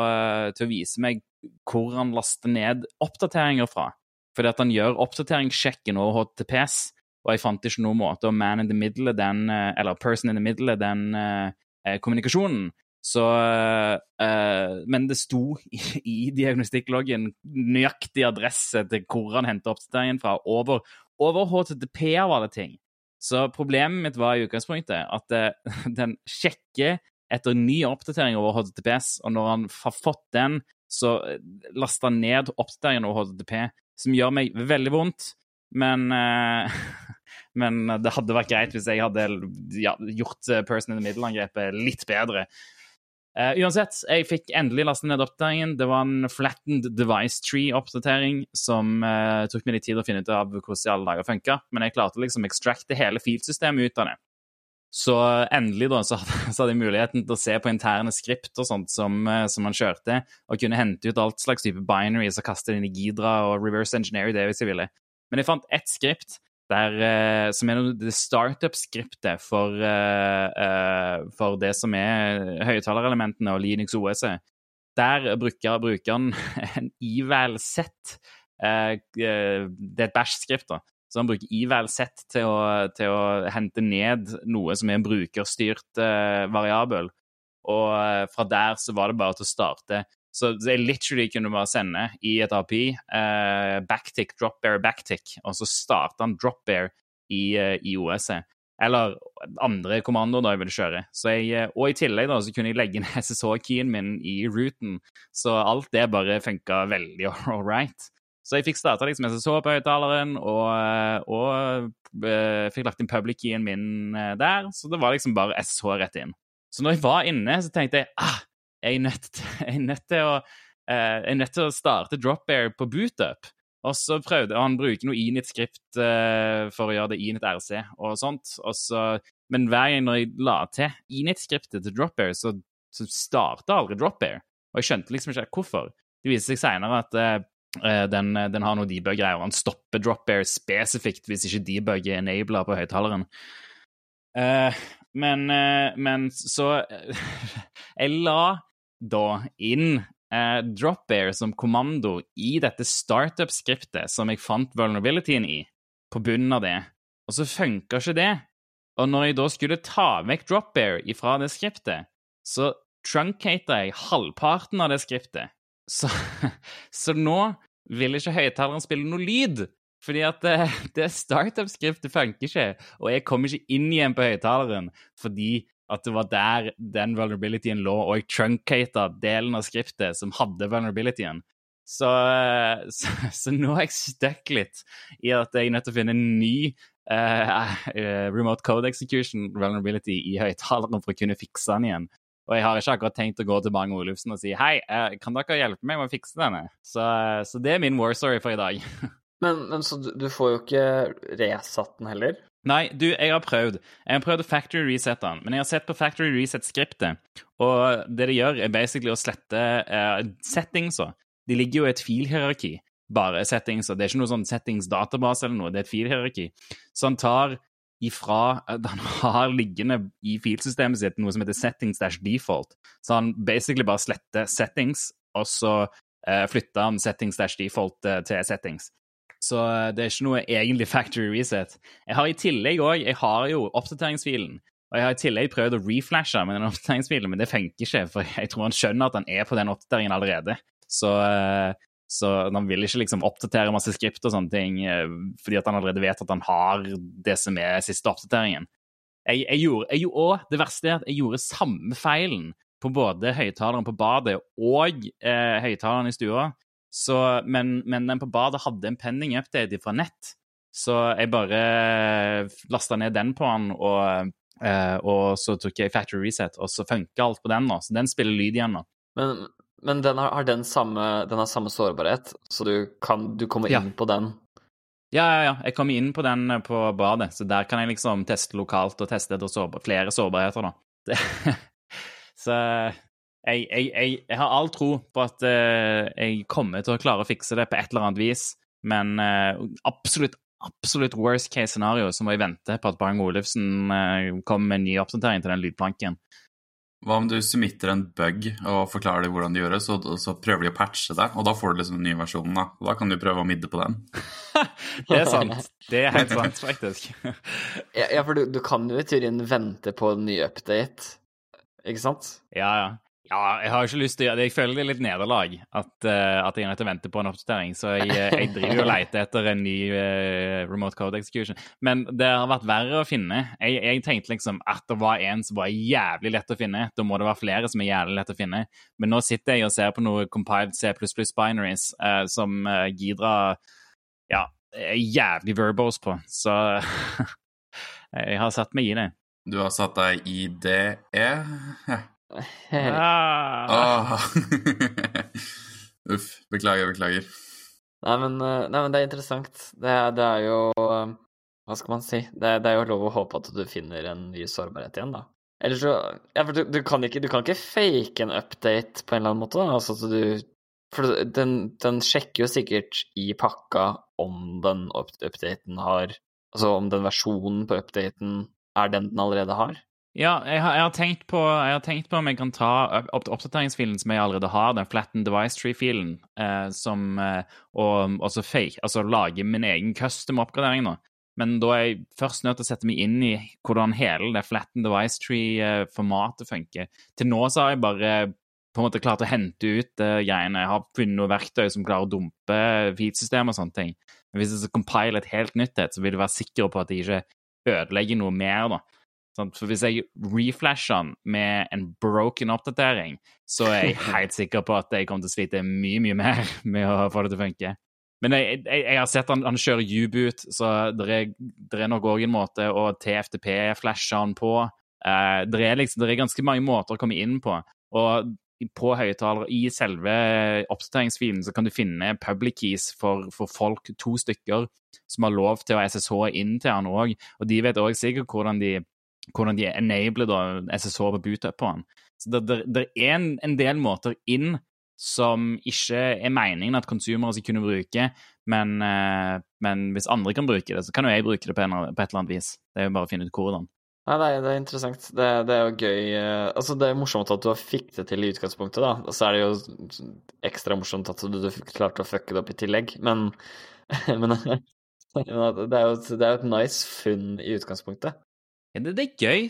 til å vise meg hvor han laster ned oppdateringer fra. Fordi at han gjør oppdateringssjekken over HTTPS, og jeg fant ikke noen måte å man in the middle den, eh, eller person in the middle den eh, eh, kommunikasjonen. Så eh, Men det sto i, i diagnostikkloggen nøyaktig adresse til hvor han henta oppdateringen fra, over, over HTTP av alle ting. Så problemet mitt var i utgangspunktet at eh, den sjekker etter ny oppdatering over HTTPS, og når han har fått den, så eh, laster han ned oppdateringen over HTTP, som gjør meg veldig vondt. Men, eh, men det hadde vært greit hvis jeg hadde ja, gjort eh, Person in the Middle-angrepet litt bedre. Uh, uansett, jeg fikk endelig lastet ned oppdateringen. Det var en flattened device tree-oppdatering som uh, tok meg litt tid å finne ut av hvordan i alle dager funka, men jeg klarte liksom extracte hele filsystemet ut av det. Så endelig da, så hadde, jeg muligheten til å se på interne skript og sånt som, eh, som man kjørte, og kunne hente ut alt slags type binaries og kaste det inn i Gidra og reverse engineer det hvis jeg ville. Men jeg fant ett skript der, eh, som er startup-skriptet for, eh, eh, for det som er høyttalerelementene og Linux OS-et. Der bruker, brukeren en ival-sett. Det er et bash-skript, da. Så han bruker ival-sett til, til å hente ned noe som er en brukerstyrt variabel. Og fra der så var det bare til å starte. Så jeg literally kunne bare sende i et API eh, backtick, dropbear, backtick, og så starta han dropbear i, eh, i OS-et. Eller andre kommandoer da jeg ville kjøre. Jeg, eh, og i tillegg da, så kunne jeg legge inn SSH-keyen min i routen. så alt det bare funka veldig all right. Så jeg fikk starta liksom SSH på høyttaleren, og, eh, og uh, fikk lagt inn public-keyen min der. Så det var liksom bare SSH rett inn. Så når jeg var inne, så tenkte jeg ah, jeg er nødt til, jeg er nødt til, å, uh, jeg er nødt til å starte DropBear på bootup. Og så prøvde Han bruke noe Init-skript uh, for å gjøre det Init RC og sånt. Og så, men hver gang jeg la til Init-skriptet til DropBear, så, så starta aldri DropBear. Og jeg skjønte liksom ikke hvorfor. Det viser seg seinere at uh, den, den, har noe debug-greier, og han stopper DropBear spesifikt hvis ikke debug er enabla på høyttaleren. Men, men, så Jeg la da inn eh, Dropbear som kommando i dette startup-skriptet som jeg fant vulnerabilityen i, på bunnen av det. Og så funka ikke det. Og når jeg da skulle ta vekk Dropbear ifra det skriptet, så truncata jeg halvparten av det skriptet. Så, så nå vil ikke høyttaleren spille noe lyd. Fordi at det, det startup-skriftet funker ikke, og jeg kommer ikke inn igjen på høyttaleren fordi at det var der den vulnerabilityen lå, og jeg truncata delen av skriftet som hadde vulnerabilityen. Så, så, så, nå er jeg stuck litt i at jeg er nødt til å finne en ny uh, remote code execution vulnerability i høyttaleren for å kunne fikse den igjen. Og jeg har ikke akkurat tenkt å gå til Bang Olufsen og si hei, kan dere hjelpe meg med å fikse denne? Så, så det er min war story for i dag. men, men, så du, du får jo ikke resatt den heller? Nei, du, jeg har prøvd. Jeg har prøvd å factory resette den, men jeg har sett på factory reset-skriptet, og det det gjør, er basically å slette uh, settingsa. De ligger jo i et filhierarki, bare settingsa. Det er ikke noe sånn settings-database eller noe, det er et filhierarki. Så han tar ifra Han har liggende i filsystemet sitt noe som heter settings dash default. Så han basically bare sletter settings, og så uh, flytter han settings dash default uh, til settings. Så eh, det er ikke noe egentlig factory reset. Jeg har i tillegg òg Jeg har jo oppdateringsfilen. Og jeg har i tillegg prøvd å reflashe med den oppdateringsfilen, men det funker ikke. For jeg tror han skjønner at han er på den oppdateringen allerede. Så, eh, så han vil ikke liksom oppdatere masse skript og sånne ting eh, fordi at han allerede vet at han har det som er siste oppdateringen. Jeg, jeg gjorde, jeg, det verste er at jeg gjorde samme feilen på både høyttaleren på badet og eh, høyttaleren i stua. Så, men, men, den på badet hadde en pending update fra nett, så jeg bare lasta ned den på den, og, eh, og, så tok jeg factory reset, og så funka alt på den nå. Så den spiller lyd igjen nå. Men, men den har, har, den samme, den har samme sårbarhet, så du, kan, du kommer inn ja. på den? Ja, ja, ja. Jeg kommer inn på den eh, på badet, så der kan jeg liksom teste lokalt og teste etter sårbar, flere sårbarheter, da. Det, så jeg, jeg, jeg, jeg, har all tro på at uh, jeg kommer til å klare å fikse det på et eller annet vis, men uh, absolutt, absolutt worst case scenario så må jeg vente på at Bang Olufsen uh, kommer med en ny oppdatering til den lydplanken. Hva om du submitter en bug og forklarer dem hvordan det gjøres, og så prøver de å patche det, og da får du liksom den nye versjonen, da. Da kan du prøve å midde på den. det er sant. Det er helt sant, faktisk. ja, for du, du kan jo i teorien vente på en ny update, ikke sant? Ja, ja. Ja, jeg har ikke lyst til å gjøre det. Jeg føler det er litt nederlag at, uh, at jeg til å vente på en oppdatering. Så jeg, eh, jeg driver og leter etter en ny uh, remote code execution. Men det har vært verre å finne. Jeg, jeg, tenkte liksom at det var en som var jævlig lett å finne. Da må det være flere som er jævlig lett å finne. Men nå sitter jeg og ser på noe compiled C++ binaries uh, som Gidra ja, er jævlig verbose på. Så jeg har satt meg i det. Du har satt deg i det? Ja. Ah. Uff. Beklager, beklager. Nei men, eh, nei, men det er interessant. Det, det, er jo eh, Hva skal man si? Det, det, er jo lov å håpe at du finner en ny sårbarhet igjen, da. Eller så Ja, for du, du, kan ikke, du kan ikke fake en update på en eller annen måte, da. Altså at du For den, den sjekker jo sikkert i pakka om den updaten har Altså om den versjonen på updaten er den den allerede har. Ja, jeg har, jeg, har på, jeg har, tenkt på, om jeg kan ta opp oppdateringsfilen som jeg allerede har, den flatten device tree-filen, eh, som eh, Og også fake, altså lage min egen custom oppgradering nå. Men da er jeg først nødt til å sette meg inn i hvordan hele det flatten device tree-formatet funker. Til nå så har jeg bare på en måte klart å hente ut eh, greiene. Jeg har funnet noe verktøy som klarer å dumpe feed-system og sånne ting. Men hvis jeg skal compile et helt nytt et, så vil jeg være sikker på at jeg ikke ødelegger noe mer, da. For hvis jeg reflasher den med en broken oppdatering, så er jeg helt sikker på at jeg kommer til å slite mye, mye mer med å få det til å funke. Men jeg, jeg, jeg har sett han, han kjører U-boot, så det er, det er nok òg en måte å TFTP-flashe han på. Eh, det, er liksom, det er ganske mange måter å komme inn på. Og på høyttaler i selve oppdateringsfilen så kan du finne public keys for, for, folk, to stykker, som har lov til å SSH inn til han òg. Og de vet òg sikkert hvordan de, hvordan de enabler da, SSH på bootup på den. Så det, det, det er en, en, del måter inn som ikke er meningen at konsumere skal kunne bruke, men, uh, men, hvis andre kan bruke det, så kan jo jeg bruke det på, en, på et eller annet vis. Det er jo bare å finne ut hvordan. Nei, nei, det er interessant. Det, det, er jo gøy eh, Altså, det er morsomt at du fikk det til i utgangspunktet, da. Og så er det jo ekstra morsomt at du, du klarte å fucke det opp i tillegg, men, men det, er jo, det er et nice funn i utgangspunktet. Ja, det, det er gøy.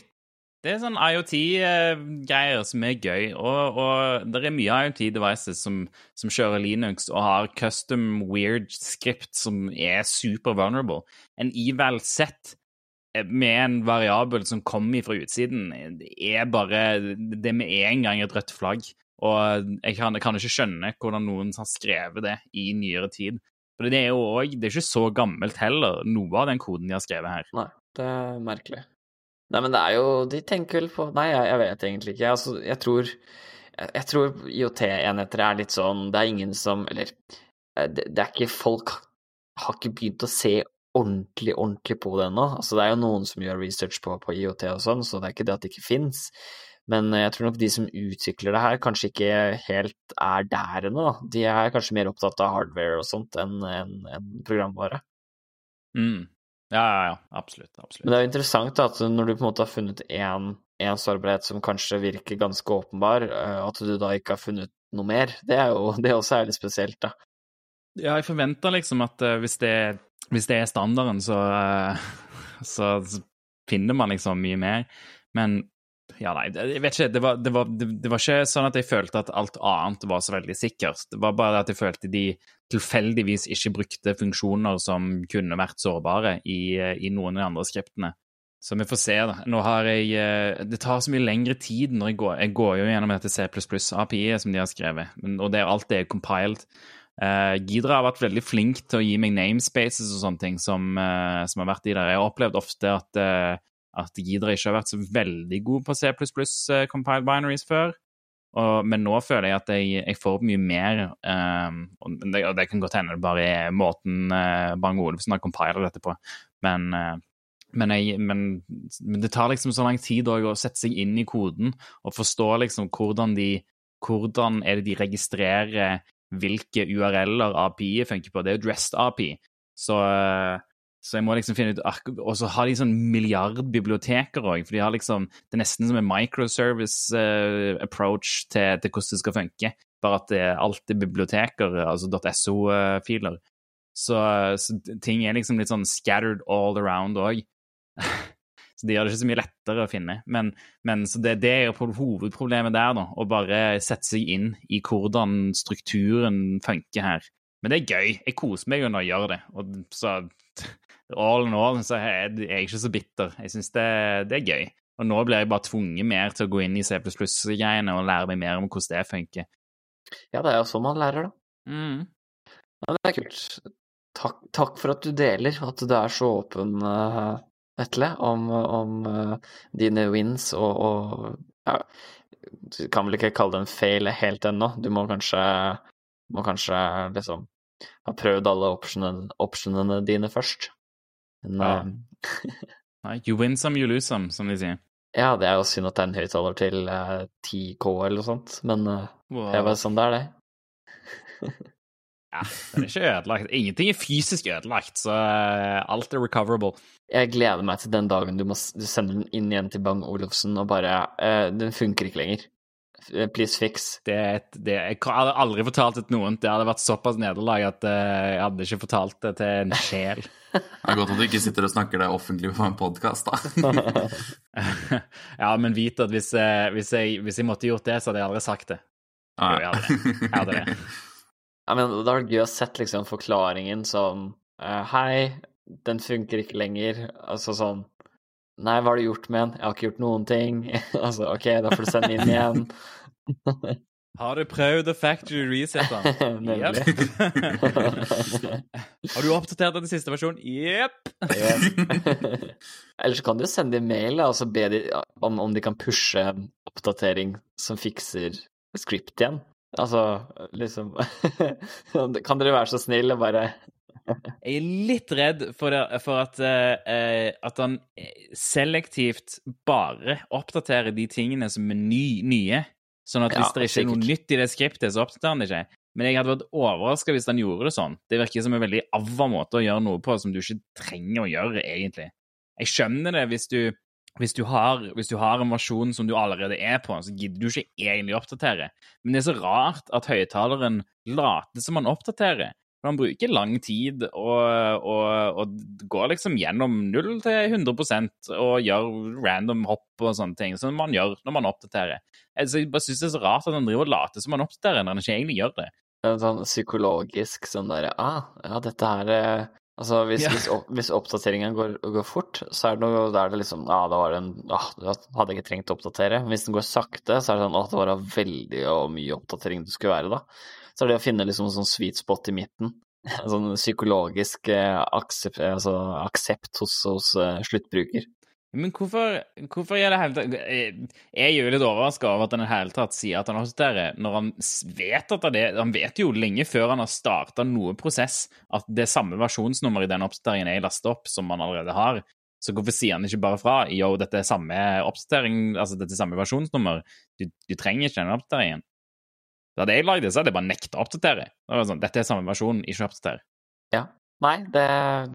Det er sånn IoT-greier som er gøy, og, og det er mye IoT-devices som, som, kjører Linux og har custom weird script som er super vulnerable. En eval set med en variabel som kommer fra utsiden, er bare Det med en gang et rødt flagg. Og jeg kan, jeg kan, ikke skjønne hvordan noen har skrevet det i nyere tid. For det er jo òg Det er ikke så gammelt heller, noe av den koden de har skrevet her. Nei, det er merkelig. Nei, men det er jo De tenker vel på Nei, jeg, jeg vet egentlig ikke. Altså, jeg tror jeg tror IOT-enheter er litt sånn Det er ingen som Eller eh, det, det er ikke Folk har ikke begynt å se ordentlig, ordentlig på det ennå. Altså, det er jo noen som gjør research på, på IOT og sånn, så det er ikke det at det ikke fins. Men jeg tror nok de som utvikler det her, kanskje ikke helt er der ennå. De er kanskje mer opptatt av hardware og sånt enn en, en programvare. Mm. Ja, ja, ja. Absolutt. absolutt. Men det er jo interessant at når du på en måte har funnet én, én sårbarhet som kanskje virker ganske åpenbar, eh, at du da ikke har funnet noe mer. Det er jo det også er litt spesielt, da. Ja, jeg forventer liksom at uh, hvis det er hvis det er standarden, så, eh, så, finner man liksom mye mer. Men ja, nei, jeg vet ikke. Det var, det, var, det var, ikke sånn at jeg følte at alt annet var så veldig sikkert. Det var bare at jeg følte de tilfeldigvis ikke brukte funksjoner som kunne vært sårbare i, i noen av de andre skriptene. Så vi får se, da. Nå har jeg eh, Det tar så mye lengre tid når jeg går Jeg går jo gjennom dette C++-API-et som de har skrevet, og det er alt det er compiled. Uh, Gidra har vært veldig flink til å gi meg namespaces og sånne ting som, uh, som har vært i der. Jeg har opplevd ofte at, uh, at Gidra ikke har vært så veldig god på C++ uh, compiled binaries før. Og, men nå føler jeg at jeg, jeg får mye mer. og det, og det kan godt hende det bare er måten uh, Bang Olufsen har compiler dette på. Men, men, jeg, men, men, det tar liksom så lang tid å sette seg inn i koden og forstå liksom hvordan de hvordan er det de registrerer hvilke URL-er API funker på. Det er jo dressed API. Så, så, jeg må liksom finne ut Og så har de sånn milliardbiblioteker òg, for de har liksom Det er nesten som en microservice uh, approach til, til, hvordan det skal funke, bare at det er alltid biblioteker, altså .so-filer. Så, så, ting er liksom litt sånn scattered all around òg. Så det gjør det ikke så mye lettere å finne. Men, men det, det, er jo hovedproblemet der, da. Å bare sette seg inn i hvordan strukturen funker her. Men det er gøy. Jeg koser meg jo når jeg gjør det. Og så all in all så er jeg ikke så bitter. Jeg syns det, det, er gøy. Og nå blir jeg bare tvunget mer til å gå inn i C++-greiene og lære meg mer om hvordan det funker. Ja, det er jo sånn man lærer, da. Mm. Ja, det er kult. Takk, takk, for at du deler, at du er så åpen uh, Vetle, om, om uh, dine wins og, og ja, Du kan vel ikke kalle det en fail helt ennå. Du må kanskje, må kanskje liksom ha prøvd alle optionene, optionene dine først. Men, ja. uh, Nei, you win some, you lose some, som de sier. Ja, det er jo synd at det er en høyttaler til uh, eh, 10K eller noe sånt, men wow. det er bare sånn det er, det. Ja, den er ikke ødelagt. Ingenting er fysisk ødelagt, så uh, alt er recoverable. Jeg gleder meg til den dagen du, må, du sender den inn igjen til Bang Olufsen og bare uh, Den funker ikke lenger. Eh, please fix. Det, det, jeg hadde aldri fortalt det til noen. Det hadde vært såpass nederlag at uh, jeg hadde ikke fortalt det til en sjel. det er godt at du ikke sitter og snakker det offentlig på en podkast, da. ja, men vit at hvis, hvis, jeg, hvis, jeg, måtte gjort det, så hadde jeg aldri sagt det. Jo, jeg hadde det. Jeg hadde det. Ja, men Da hadde vært gøy å sett liksom forklaringen sånn uh, Hei, den funker ikke lenger. Altså sånn Nei, hva har du gjort med den? Jeg har ikke gjort noen ting. altså, OK, da får du sende inn igjen. Har du prøvd å factory resette den? Nemlig. Har du oppdatert den siste versjonen? Jepp. Eller så kan du sende dem mail og så be de om, om de kan pushe en oppdatering som fikser script igjen. Altså, liksom Kan dere være så snill og bare Jeg er litt redd for, det, for at, eh, at han selektivt bare oppdaterer de tingene som er ny, nye. Sånn at hvis Ja, det ikke er noe nytt i det skriptet, så oppdaterer han det ikke. Men jeg hadde vært overraska hvis han gjorde det sånn. Det virker som en veldig avva måte å gjøre noe på som du ikke trenger å gjøre, egentlig. Jeg skjønner det hvis du, hvis du, har, hvis du har en versjon som du allerede er på, så gidder du ikke egentlig oppdatere. Men det er så rart at høyttaleren later som han oppdaterer. Han bruker lang tid og, og, og går liksom gjennom 0 til 100% og gjør random hopp og sånne ting, som man gjør når man oppdaterer. Altså, jeg bare synes det er så rart at han driver og later som han oppdaterer når han ikke egentlig gjør det. Det sånn psykologisk sånn derre Ah, ja, dette her eh, Altså, hvis, Ja. hvis, opp, hvis oppdateringen går, går fort, så er det noe der er det liksom Ah, da var det en Ah, da hadde jeg ikke trengt å oppdatere. Hvis den går sakte, så er det sånn Å, det var veldig og mye oppdatering det skulle være, da. Så er det å finne liksom en sånn sweet spot i midten. En sånn psykologisk eh, aksept, altså, aksept hos, hos eh, sluttbruker. Men hvorfor, hvorfor gjør det hele tatt Jeg er jo litt overraska over at han i det hele tatt sier at han oppdaterer, når han vet at det Han vet jo lenge før han har starta noe prosess, at det er samme versjonsnummer i den oppdateringen jeg lasta opp, som han allerede har. Så hvorfor sier han ikke bare fra yo, dette er samme oppdatering, altså dette er samme versjonsnummer, du, du trenger ikke den oppdateringen? Da hadde jeg lagd det, så hadde jeg bare nekta å oppdatere. Det var sånn, Dette er samme versjon, ikke oppdater. Ja. Nei, det,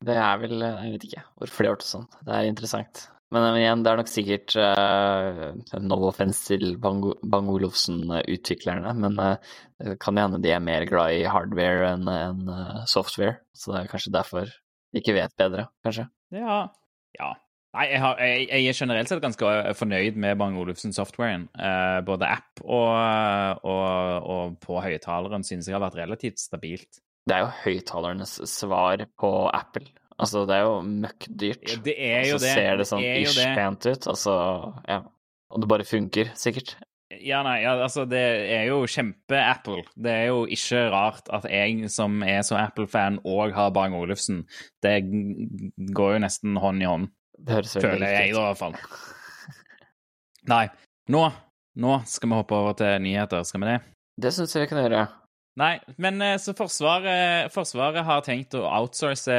det er vel Jeg vet ikke hvorfor de har gjort det sånn. Det er interessant. Men eh, igjen, det er nok sikkert uh, no offense til Bang, Bang men uh, det kan hende de er mer glad i hardware enn en, uh, software. Så det er kanskje derfor de ikke vet bedre, kanskje. Ja. ja. Nei, jeg, har, jeg, jeg er generelt sett ganske fornøyd med Bang Olufsen-softwaren. Eh, både app og, og, og på høyttaleren synes jeg har vært relativt stabilt. Det er jo høyttalernes svar på Apple. Altså, det er jo møkkdyrt. Ja, det er jo det. så det. ser det sånn Det ish det. pent ut. Altså, ja. Og det bare funker, sikkert. Ja, nei, ja, altså, det er jo kjempe-Apple. Det er jo ikke rart at jeg som er så Apple-fan òg har Bang Olufsen, det går jo nesten hånd i hånd. Det høres veldig Føler jeg, da, i hvert fall. Nei, nå, nå skal vi hoppe over til nyheter, skal vi det? Det syns jeg vi kan gjøre. Nei, men eh, så Forsvaret, forsvaret har tenkt å outsource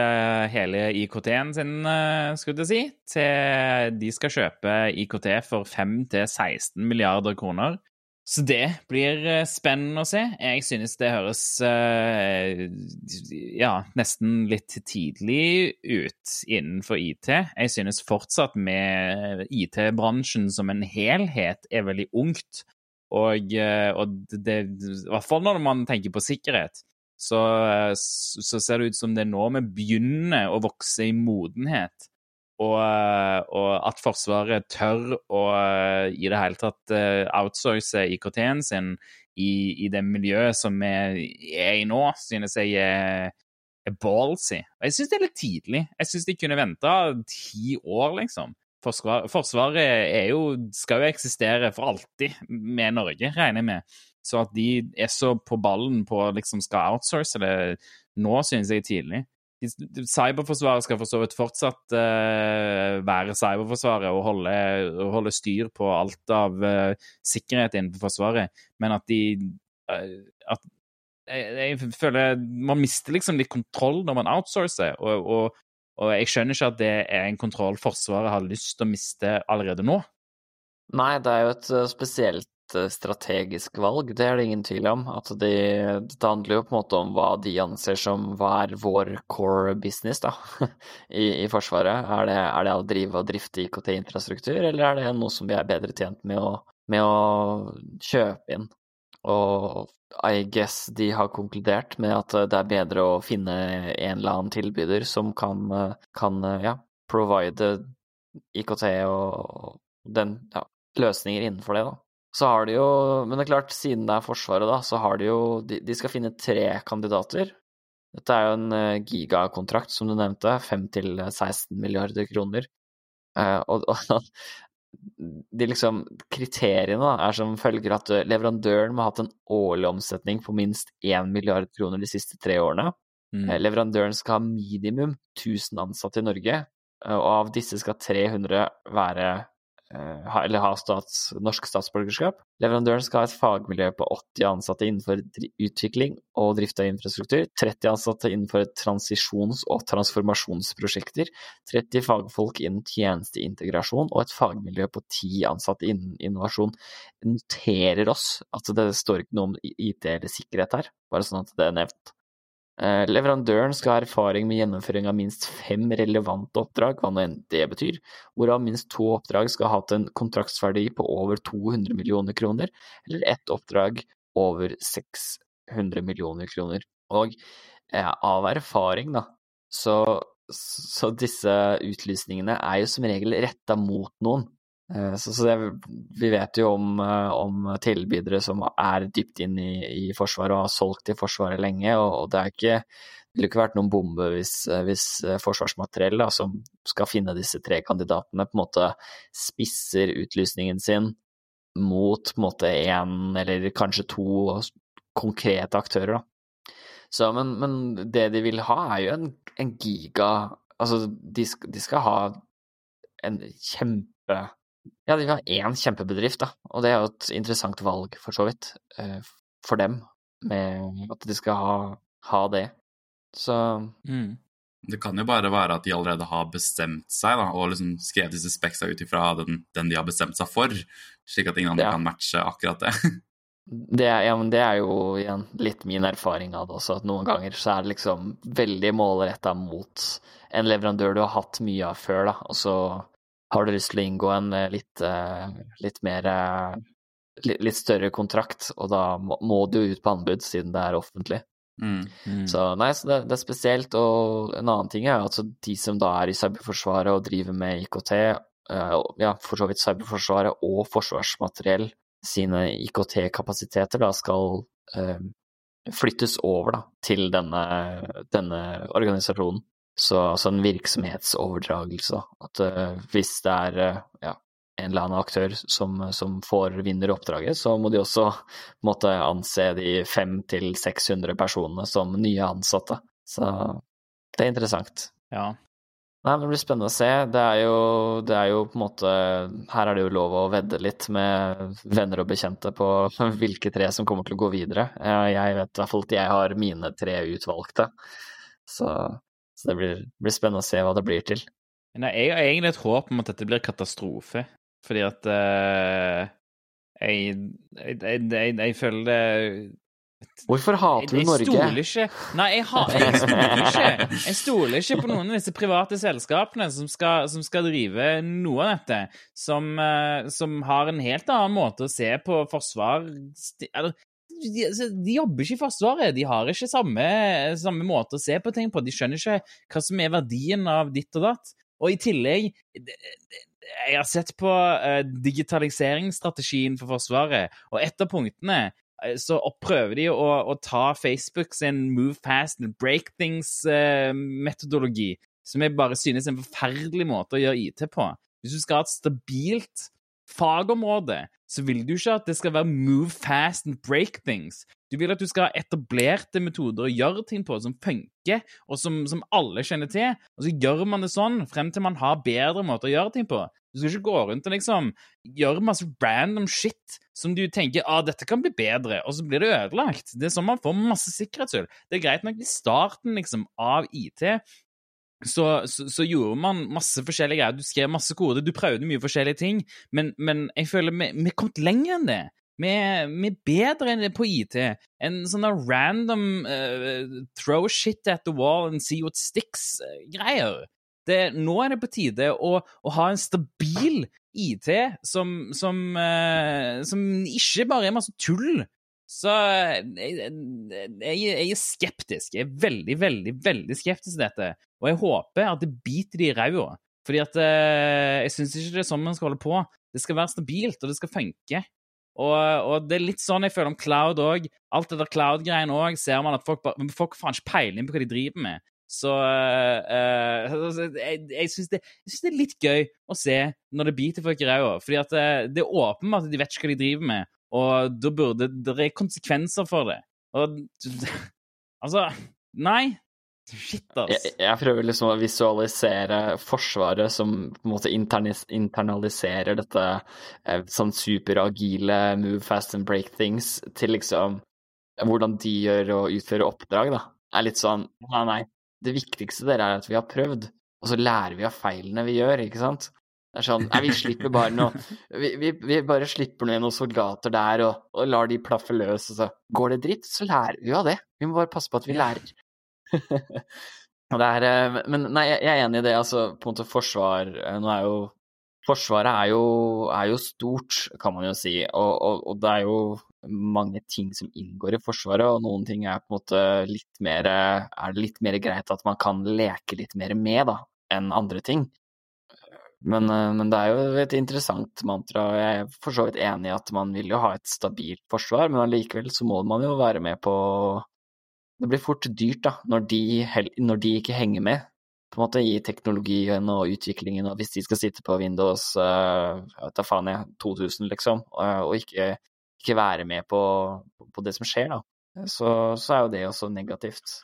hele IKT-en sin, eh, skulle jeg si, til de skal kjøpe IKT for 5-16 milliarder kroner. Så det blir eh, spennende å se. Jeg synes det høres eh, ja, nesten litt tidlig ut innenfor IT. Jeg synes fortsatt med IT-bransjen som en helhet er veldig ungt. Og, eh, og det, I hvert fall når man tenker på sikkerhet, så, så ser det ut som det er nå vi begynner å vokse i modenhet. Og, eh, og at Forsvaret tør å eh, i det hele tatt eh, outsource IKT-en sin i, i det miljøet som vi er i nå, synes jeg er, er ballsy. Og jeg synes det er litt tidlig. Jeg synes de kunne venta ti år, liksom. Forsvar, forsvaret jo, skal jo eksistere for alltid med Norge, regner jeg med. Så at de er så på ballen på liksom skal outsource det nå, synes jeg er tidlig. Cyberforsvaret skal for så vidt fortsatt uh, være Cyberforsvaret og holde, holde styr på alt av uh, sikkerhet innenfor Forsvaret, men at de uh, at jeg, jeg føler man mister liksom litt kontroll når man outsourcer, og, og og jeg skjønner ikke at det er en kontroll Forsvaret har lyst til å miste allerede nå. Nei, det er jo et spesielt eh, strategisk valg, det er det ingen tvil om. At de, det handler jo på en måte om hva de anser som hva er vår core business da, i, i Forsvaret. Er det, er det å drive og drifte IKT-infrastruktur, eller er det noe som vi er bedre tjent med å, med å kjøpe inn? Og I guess de har konkludert med at det er bedre å finne en eller annen tilbyder som kan, eh, kan eh, ja, provide IKT og den, ja, løsninger innenfor det, da. Så har de jo, men det er klart, siden det er Forsvaret, da, så har de jo De, de skal finne tre kandidater. Dette er jo en eh, gigakontrakt, som du nevnte. 5 til 16 milliarder kroner. Eh, og, og de liksom kriteriene er som følger at eh, leverandøren må ha hatt en årlig omsetning på minst 1 milliard kroner de siste tre årene. Mm. Eh, Leverandøren skal ha minimum 1000 ansatte i Norge, eh, og av disse skal 300 være eh, eller ha stats, norsk statsborgerskap. Leverandøren skal ha et fagmiljø på 80 ansatte innenfor utvikling og drift av infrastruktur, 30 ansatte innenfor transisjons- og transformasjonsprosjekter, 30 fagfolk innen tjenesteintegrasjon og et fagmiljø på 10 ansatte innen innovasjon. Noterer oss at det står ikke noe om IT eller sikkerhet her, bare sånn at det er nevnt. Eh, Leverandøren skal ha erfaring med gjennomføring av minst fem relevante oppdrag, hva nå enn det betyr, hvorav minst to oppdrag skal ha hatt en kontraktsverdi på over 200 millioner kroner, eller ett oppdrag over 600 millioner kroner. Og eh, av erfaring, da, så, så disse utlysningene er jo som regel retta mot noen. Eh, Så, så det, vi vet jo om, eh, om tilbydere som er dypt inn i, i Forsvaret og har solgt til Forsvaret lenge, og, og det ikke det ville ikke vært noen bombe hvis, eh, hvis Forsvarsmateriell, da, som skal finne disse tre kandidatene, på en måte spisser utlysningen sin mot en én eller kanskje to konkrete aktører. Da. Så, men, men det de vil ha, er jo en, en giga Altså, de, de skal ha en kjempe Ja, de vil ha én kjempebedrift, da. Og det er jo et interessant valg, for så vidt, eh, for dem, med at de skal ha, ha det. Så Mm. Det kan jo bare være at de allerede har bestemt seg, da, og liksom skrevet disse speksa ut ifra den, den de har bestemt seg for, slik at ingen andre Ja. kan matche akkurat det. det, er- ja, men det er jo igjen litt min erfaring av det også, at noen ganger så er det liksom veldig målretta mot en leverandør du har hatt mye av før, da, og så har du lyst til å inngå en eh, litt, eh, litt mer eh, litt, større kontrakt, og da må, du ut på anbud siden det er offentlig. Mm. Mm. Så nei, så det, det er spesielt. Og en annen ting er at de som da er i Cyberforsvaret og driver med IKT, ja, for så vidt Cyberforsvaret og Forsvarsmateriell sine IKT-kapasiteter da skal eh, flyttes over da, til denne, denne organisasjonen. Så altså en virksomhetsoverdragelse. At uh, hvis det er uh, ja, en eller annen aktør som, som får vinner oppdraget, så må de også måtte anse de 500-600 personene som nye ansatte. Så det er interessant. Ja. Nei, men Det blir spennende å se. Det er, jo, det er jo på en måte Her er det jo lov å vedde litt med venner og bekjente på hvilke tre som kommer til å gå videre. Eh, Jeg vet i hvert fall at jeg har mine tre utvalgte. Så, så det blir, blir spennende å se hva det blir til. Nei, jeg har egentlig et håp om at dette blir katastrofe, fordi at uh, jeg, jeg, jeg, jeg, føler det Hvorfor hater du Norge? stoler ikke Nei, jeg, jeg stoler ikke Jeg stoler ikke på noen av disse private selskapene som skal, som skal drive noe av dette, som, eh, som har en helt annen måte å se på forsvar de, altså, de jobber ikke i Forsvaret. De har ikke samme, samme måte å se på ting på. De skjønner ikke hva som er verdien av ditt og datt. Og i tillegg Jeg har sett på eh, digitaliseringsstrategien for Forsvaret, og et av punktene eh, så prøver de å, å ta Facebook sin move fast and break things-metodologi, som jeg bare synes er en forferdelig måte å gjøre IT på. Hvis du skal ha et stabilt fagområde, så vil du ikke at det skal være move fast and break things. Du vil at du skal ha etablerte metoder å gjøre ting på som funker, og som, som alle kjenner til. Og så gjør man det sånn frem til man har bedre måter å gjøre ting på. Du skal ikke gå rundt og liksom gjøre masse random shit som du tenker ah, dette kan bli bedre, og så blir det ødelagt. Det er sånn man får masse sikkerhetshull. Det er greit nok i starten liksom av IT, så, så, så gjorde man masse forskjellige greier. Du skrev masse kode, du prøvde mye forskjellige ting, men, men jeg føler vi vi er kommet lenger enn det. Vi er, bedre enn det på IT. En sånn random uh, throw shit at the wall and see what sticks-greier. Det, nå er det på tide å, å ha en stabil IT som, som, uh, som ikke bare er masse tull. Så jeg, jeg, jeg er skeptisk. Jeg er veldig, veldig, veldig skeptisk til dette. Og jeg håper at det biter de i ræva. Fordi at eh, jeg syns ikke det er sånn man skal holde på. Det skal være stabilt, og det skal funke. Og, og det er litt sånn jeg føler om cloud òg. Alt det der cloud-greiene òg ser man at folk bare Folk faen ikke peiling på hva de driver med. Så uh, jeg, jeg syns det, det, er litt gøy å se når det biter folk i ræva. Fordi at det er åpenbart at de vet ikke hva de driver med, og da burde det er konsekvenser for det. Og altså Nei. Shit, ass. Jeg, jeg, prøver liksom å visualisere Forsvaret som på en måte internaliserer dette sånn superagile move fast and break things til liksom hvordan de gjør og utfører oppdrag, da. Er litt sånn Nei, nei. Det viktigste der er at vi har prøvd, og så lærer vi av feilene vi gjør, ikke sant? Det er sånn Nei, vi slipper bare noe Vi, vi, vi bare slipper ned noen soldater der og, og, lar de plaffe løs, og så går det dritt, så lærer vi av det. Vi må bare passe på at vi lærer. er, eh, men nei, jeg er enig i det. Altså, på en måte forsvar eh, Nå er jo Forsvaret er jo, er jo stort, kan man jo si, og, og, og, det er jo mange ting som inngår i Forsvaret, og noen ting er på en måte litt mer Er det litt mer greit at man kan leke litt mer med, da, enn andre ting. Men, eh, men, det er jo et interessant mantra, jeg er for så vidt enig i at man vil jo ha et stabilt forsvar, men allikevel så må man jo være med på Det blir fort dyrt, da, når de, når de ikke henger med på en måte i teknologien og utviklingen, og hvis de skal sitte på Windows uh, vet da faen jeg, 2000, liksom, uh, og ikke, ikke, være med på, på, det som skjer, da, så, så, er jo det også negativt.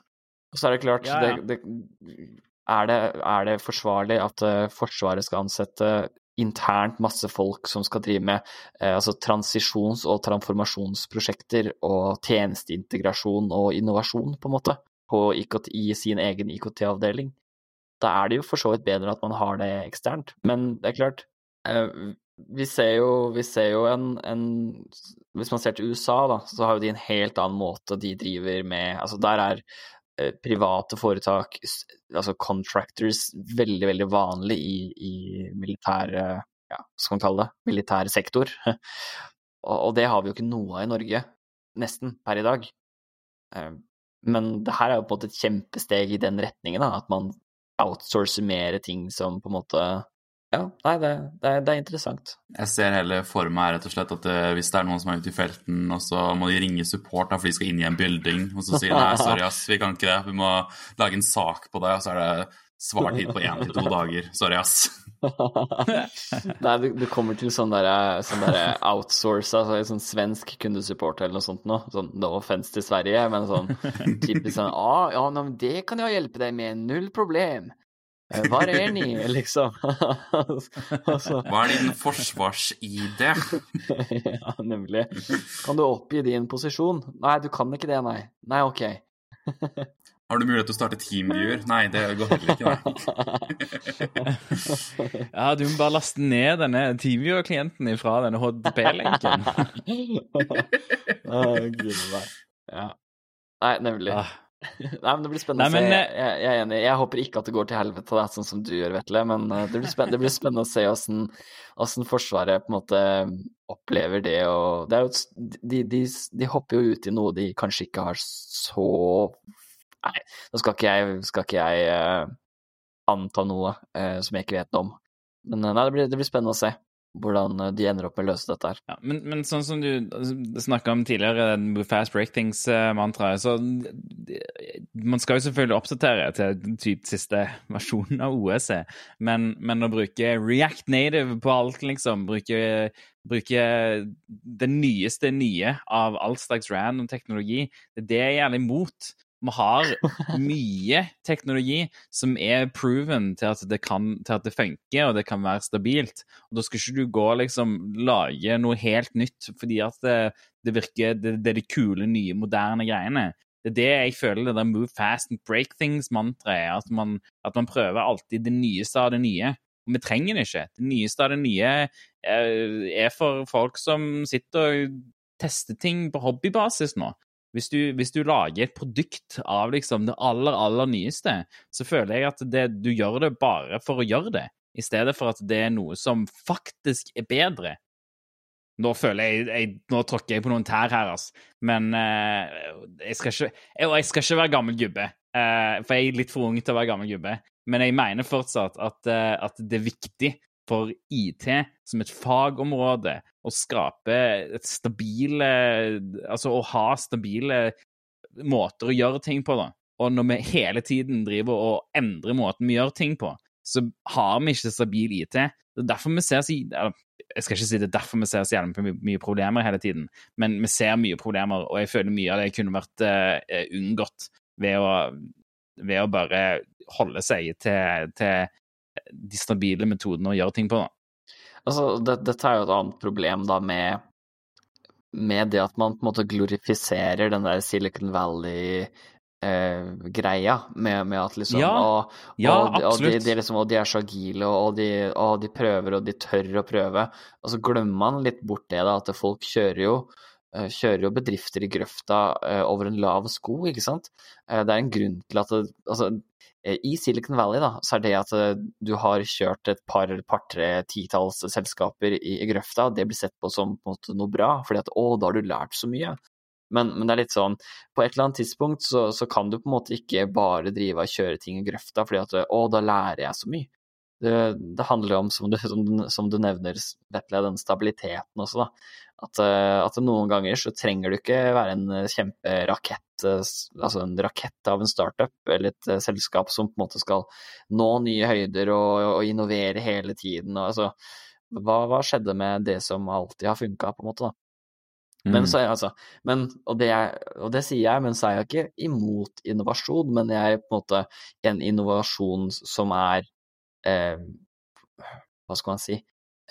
Og så er det klart, ja, ja. Det, det, er det, er det forsvarlig at uh, Forsvaret skal ansette internt masse folk som skal drive med eh, altså transisjons- og transformasjonsprosjekter og tjenesteintegrasjon og innovasjon, på en måte, på IKT, i sin egen IKT-avdeling? Da er det jo for så vidt bedre at man har det eksternt. Men det er klart, eh, vi ser jo, vi ser jo en, en, Hvis man ser til USA, da, så har jo de en helt annen måte de driver med Altså der er private foretak, altså contractors, veldig, veldig vanlig i, i militær ja, skal man kalle det, militær sektor. og, det har vi jo ikke noe av i Norge, nesten, per i dag. Eh, men det her er jo på en måte et kjempesteg i den retningen, da, at man outsourcer mer ting som på en måte ja, nei, det, det, er, det, er, interessant. Jeg ser hele for meg rett og slett at det, eh, hvis det er noen som er ute i felten, og så må de ringe support da, for de skal inn i en building, og så sier de nei, sorry ass, vi kan ikke det, vi må lage en sak på det, og så er det svartid på én til to dager. Sorry, ass. nei, du, du, kommer til sånn derre sånn der outsource, altså sånn svensk kundesupport eller noe sånt noe. Sånn no offense til Sverige, men sånn typisk sånn ah, ja, no, det kan jeg hjelpe deg med, null problem. Eh, hva er ni, liksom? altså. Hva er din forsvars-ID? ja, nemlig. Kan du oppgi din posisjon? Nei, du kan ikke det, nei. Nei, ok. Har du mulighet til å starte teamviewer? Nei, det går heller ikke, nei. ja, du må bare laste ned denne teamviewer-klienten fra denne HDP-lenken. Meg. Ja. Nei, nemlig. Ah. Nei, men Det blir spennende Nei, men, å se. Eh, jeg, jeg, er enig. Jeg håper ikke at det går til helvete, da, sånn som du gjør, Vetle. Men eh, det blir, spennende, det blir spennende å se åssen, Forsvaret på en måte opplever det. Og det er jo, de, de, de, hopper jo ut i noe de kanskje ikke har så Nei, nå skal ikke jeg, skal ikke jeg uh, anta noe uh, som jeg ikke vet om. Men nei, det blir, det blir spennende å se hvordan eh, de ender opp med å løse dette her. Ja, men, men, sånn som du altså, snakka om tidligere, fast break things-mantraet, så Man skal jo selvfølgelig oppdatere til typ siste versjonen av OSE, men, men, å bruke React Native på alt, liksom, bruke, bruke det nyeste nye av all slags random teknologi, det er jeg er gjerne imot. Vi har mye teknologi som er proven til at, det kan, til at det funker og det kan være stabilt. Og Da skal ikke du gå og liksom lage noe helt nytt fordi at det, det virker det, det, er de kule, nye, moderne greiene. Det er det jeg føler det der move fast and break things-mantraet. At man, at man prøver alltid det nyeste av det nye. Og vi trenger det ikke. Det nyeste av det nye er for folk som sitter og tester ting på hobbybasis nå. Hvis du, hvis du, lager et produkt av liksom det aller, aller nyeste, så føler jeg at det, du gjør det bare for å gjøre det, i stedet for at det er noe som faktisk er bedre. Nå føler jeg, jeg Nå tråkker jeg på noen tær her, altså. Men uh, jeg, skal ikke, jeg, jeg, skal ikke være gammel gubbe. Uh, for jeg er litt for ung til å være gammel gubbe. Men jeg mener fortsatt at, uh, at det er viktig for IT som et fagområde å skape et stabile Altså å ha stabile måter å gjøre ting på, da. og når vi hele tiden driver og endrer måten vi gjør ting på, så har vi ikke stabil IT. Det er derfor vi ser så Jeg skal ikke si det er derfor vi ser så jævlig mye, problemer hele tiden, men vi ser mye problemer, og jeg føler mye av det kunne vært uh, unngått ved å, ved å, bare holde seg til, til de stabile metodene å gjøre ting på. Da. Altså, det, dette er jo et annet problem da med med det at man på en måte glorifiserer den der Silicon Valley eh, greia med, med, at liksom Ja, og, ja og, de, og, de, de liksom, og de er så agile, og de, prøver, og de tør å prøve. Og så glemmer man litt bort det, da, at folk kjører jo eh, kjører jo bedrifter i grøfta eh, over en lav sko, ikke sant. Eh, det er en grunn til at det, altså, i Silicon Valley da, så er det at eh, du har kjørt et par, par-tre titalls selskaper i grøfta, det blir sett på som på en måte noe bra, fordi at å, da har du lært så mye. Men, men det er litt sånn, på et eller annet tidspunkt så, så kan du på en måte ikke bare drive og kjøre ting i grøfta, fordi at å, da lærer jeg så mye. Det, det handler om, som du, som, som du nevner, Vetle, den stabiliteten også, da. At, eh, at noen ganger så trenger du ikke være en eh, kjemperakett, eh, altså en rakett av en startup, eller et selskap som på en måte skal nå nye høyder og, og innovere hele tiden. Og, altså, hva, hva skjedde med det som alltid har funka, på en måte, da? Men Mm. så er jeg altså men, og, det er, og det sier jeg, men så er jeg ikke imot innovasjon, men jeg er på en måte en innovasjon som er eh, Hva skal man si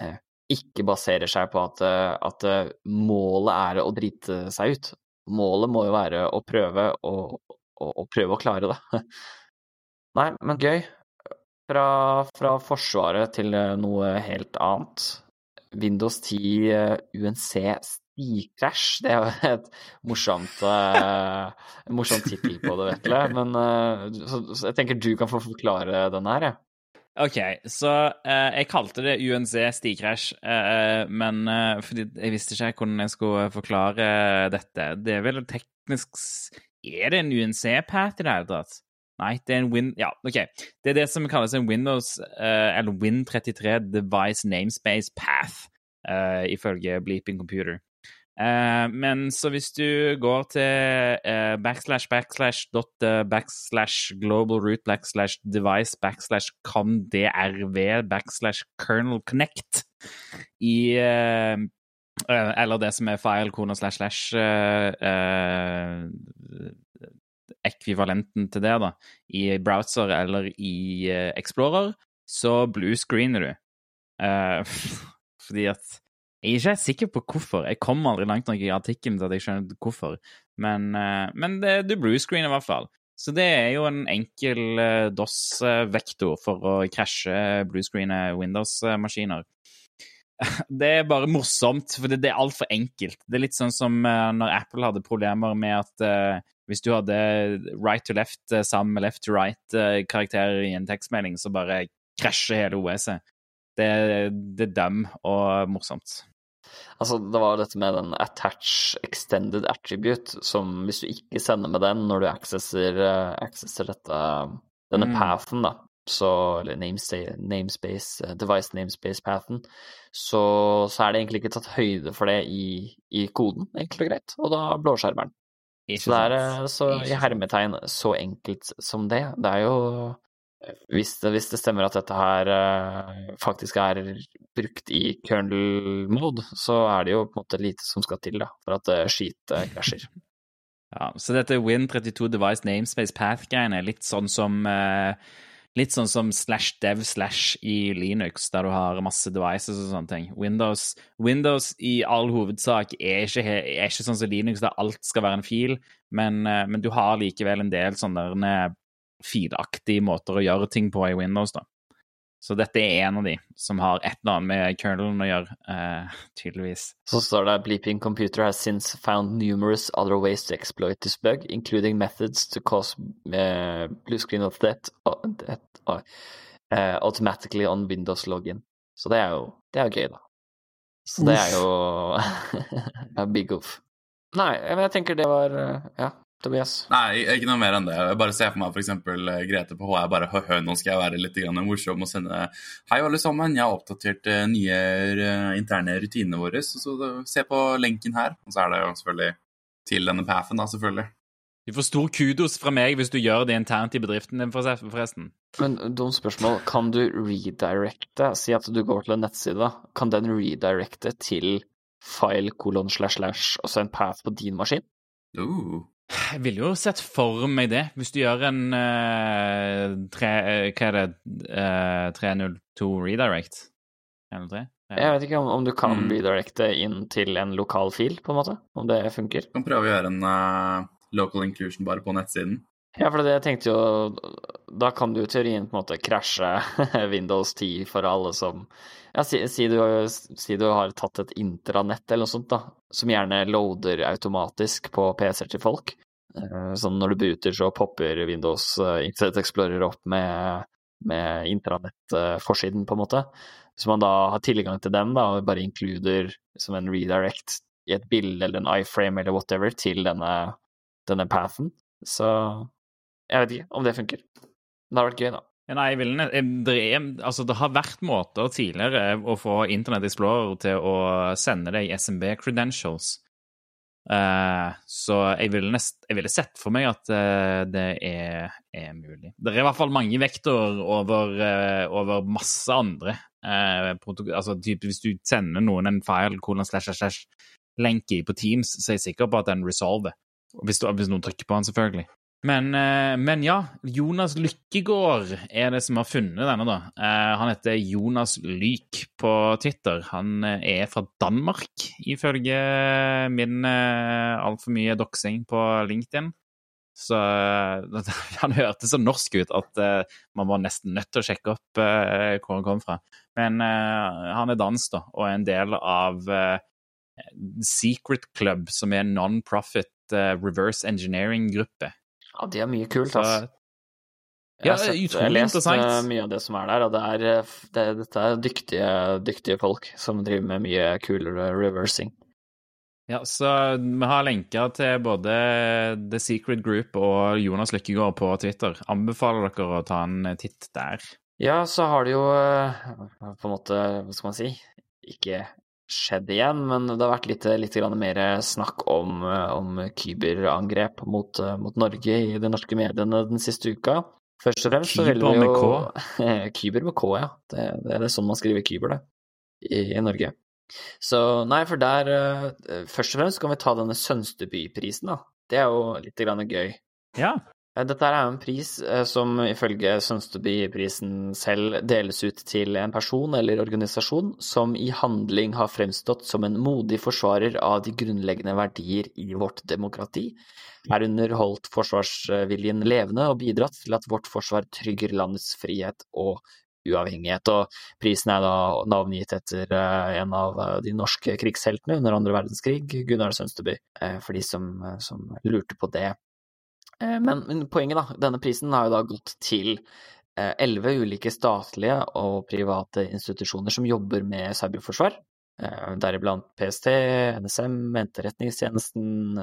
eh, Ikke baserer seg på at, eh, at eh, målet er å drite seg ut. Målet må jo være å prøve å, å, å prøve å klare det. Nei, men gøy. Fra, fra Forsvaret til eh, noe helt annet. Windows 10 eh, UNC stikrasj, det er jo et morsomt, morsomt tittel på det, Vetle. Men så, så jeg tenker du kan få forklare den her, jeg. OK, så eh, jeg kalte det UNC stigkrasj, eh, men eh, fordi jeg visste ikke hvordan jeg skulle forklare dette. Det er vel teknisk Er det en UNC-path i det hele tatt? Nei, det er en Win... Ja, OK. Det er det som kalles en Windows, eh, eller Win33 Device Namespace Path, eh, ifølge Bleeping Computer. Eh, men så hvis du går til eh, backslash backslash dot eh, backslash global root backslash device backslash comdrv backslash kernel connect i Eller det som er file kona slash slash ekvivalenten til det, da, i browser eller i Explorer, så bluescreener du. Fordi at jeg er ikke helt sikker på hvorfor. Jeg kom aldri langt nok i artikkelen til at jeg skjønner hvorfor. Men, eh, men det, du bluescreener i hvert fall. Så det er jo en enkel eh, DOS-vektor for å krasje bluescreene Windows-maskiner. Det er bare morsomt, for det, det er altfor enkelt. Det er litt sånn som eh, når Apple hadde problemer med at hvis du hadde right to left sammen med left to right-karakterer i en tekstmelding, så bare krasjer hele OS-et. Det, det er dem og morsomt. Altså, det var dette med den attach extended attribute, som hvis du ikke sender med den når du accesser, eh, accesser dette, denne Mm. pathen, da, så, eller namespace, namespace, eh, device namespace-pathen, så, så er det egentlig ikke tatt høyde for det i, i koden, enkelt og greit, og da blåskjermer den. Så det er eh, så i hermetegn så enkelt som det. Det er jo hvis det, hvis det stemmer at dette her eh, faktisk er brukt i kernel mode, så er det jo på en måte lite som skal til da, for at uh, skit eh, krasjer. Ja, så dette Win32 Device Namespace Path-greiene er litt sånn som eh, Litt sånn som slash dev slash i Linux, der du har masse devices og sånne ting. Windows, Windows i all hovedsak er ikke, er ikke sånn som Linux, der alt skal være en fil, men, eh, men du har likevel en del sånne eh, måter å gjøre ting på i Windows, da. Så dette er en av de som har et eller annet med kernelen å gjøre, eh, tydeligvis. Så står det Bleeping computer has since found numerous other ways to exploit this bug, including methods to cause uh, blue screen of death uh, death, uh, automatically on Windows login. Så det er jo, det er jo gøy, da. Så det er jo a big off. Nei, men jeg tenker det var uh, Ja, Tobias. Nei, ikke noe mer enn det. Jeg bare ser for meg f.eks. Grete på HR bare hø-hø, nå skal jeg være litt grann morsom og sende Hei, alle sammen, jeg har oppdatert eh, nye eh, interne rutinene våre, så, så se på lenken her. Og så er det jo selvfølgelig til denne pathen, da, selvfølgelig. Du får stor kudos fra meg hvis du gjør det internt i bedriften din, forresten. Men dumt spørsmål. Kan du redirecte Si at du går til en nettside. Kan den redirecte til file kolon slash slash og så en path på din maskin? Uh. Jeg ville jo sett for meg det, hvis du gjør en uh, tre, uh, Hva er det? Uh, 302 redirect? 103? Jeg vet ikke om, om du kan Mm. redirecte inn til en lokal fil, på en måte. Om det funker. Kan prøve å gjøre en eh, local inclusion bare på nettsiden. Ja, for det jeg tenkte jo Da kan du i teorien på en måte krasje Windows 10 for alle som Ja, si, si, du, si du har tatt et intranett eller noe sånt, da, som gjerne loader automatisk på PC-er til folk. Eh, Sånn når du booter, så popper Windows eh, Internet Explorer opp med, med intranett-forsiden, på en måte. Så man da har tilgang til den, da, og bare inkluder som en redirect i et bilde eller en iframe eller whatever til denne, denne pathen. Så jeg vet ikke om det funker. Det har vært gøy, da. Nei, det, altså, det har vært måter tidligere å få Internett Explorer til å sende deg SMB credentials. Uh, så jeg ville, nest, jeg ville sett for meg at uh, det er, er mulig. Det er i hvert fall mange vektor over, uh, over masse andre. Altså, typ, hvis du sender noen en file slash slash slash lenke i på Teams, så er jeg sikker på at den resolver. Hvis, du, hvis noen trykker på den, selvfølgelig. Men, eh, men ja, Jonas Lykkegård er det som har funnet denne, da. Eh, han heter Jonas Lyk på Twitter. Han eh, er fra Danmark, ifølge min altfor mye doksing på LinkedIn. Så han hørtes så norsk ut at man var nesten nødt til å sjekke opp hvor han kom fra. Men han er dansk, da, og er en del av Secret Club, som er en non-profit reverse engineering-gruppe. Ja, de er mye kult, Så altså. Ja, Jeg har, sett, jeg har lest eh, mye av det som er der, og det er, eh, det, dette er dyktige, dyktige folk som driver med mye kulere reversing. Ja, så vi har lenker til både The Secret Group og Jonas Lykkegård på Twitter. Anbefaler dere å ta en titt der. Ja, så har de jo eh, på en måte, hva skal man si, ikke skjedd igjen, men det har vært litt, litt mer snakk om, om kyberangrep mot, mot Norge i de norske mediene den siste uka. Først og fremst så vil vi med jo Kyber med K, ja. Det, det er det sånn man skriver kyber, det, i, i Norge. Så nei, for der eh, Først og fremst kan vi ta denne Sønsteby-prisen, da. Det er jo litt grann gøy. Ja. Eh, Dette er en pris eh, som ifølge Sønsteby-prisen selv deles ut til en person eller organisasjon som i handling har fremstått som en modig forsvarer av de grunnleggende verdier i vårt demokrati, herunder holdt forsvarsviljen levende og bidratt til at vårt forsvar trygger landets frihet og uavhengighet. Og prisen er da navngitt etter eh, en av de norske krigsheltene under andre verdenskrig, Gunnar Sønsteby, for de som, som lurte på det. Eh, Men, men poenget, da. Denne prisen har jo da gått til eh, elleve ulike statlige og private institusjoner som jobber med cyberforsvar. Eh, Deriblant PST, NSM, Etterretningstjenesten,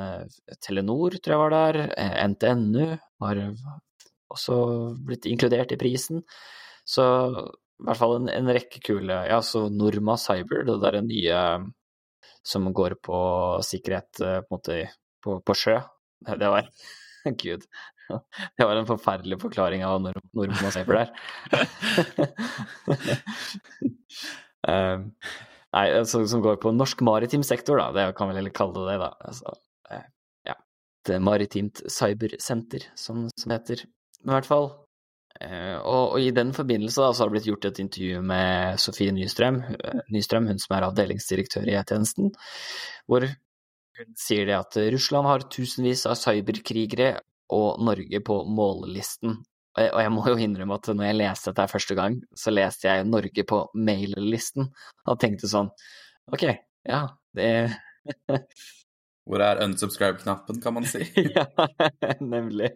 Telenor tror jeg var der, NTNU har også blitt inkludert i prisen. Så i hvert fall en, en rekke kule Ja, så Norma Cyber, det derre nye som går på sikkerhet på måte på, på sjø. Det var Gud. Det var en forferdelig forklaring av hva nordmenn Norma Cyber er. um, nei, altså, som går på norsk maritim sektor, da. Det kan vi heller kalle det det, da. Altså, eh, ja. Det maritimt cybersenter, som, som det heter. I hvert fall. Uh, og, og i den forbindelse da, så har det blitt gjort et intervju med Sofie Nystrøm, eh, Nystrøm, hun som er avdelingsdirektør i E-tjenesten, hvor hun sier det at Russland har tusenvis av cyberkrigere og Norge på mållisten. Og jeg, må jo innrømme at når jeg leste dette første gang, så leste jeg Norge på mail-listen, og tenkte sånn Ok, ja, det Hvor er unsubscribe-knappen, kan man si? Ja, nemlig.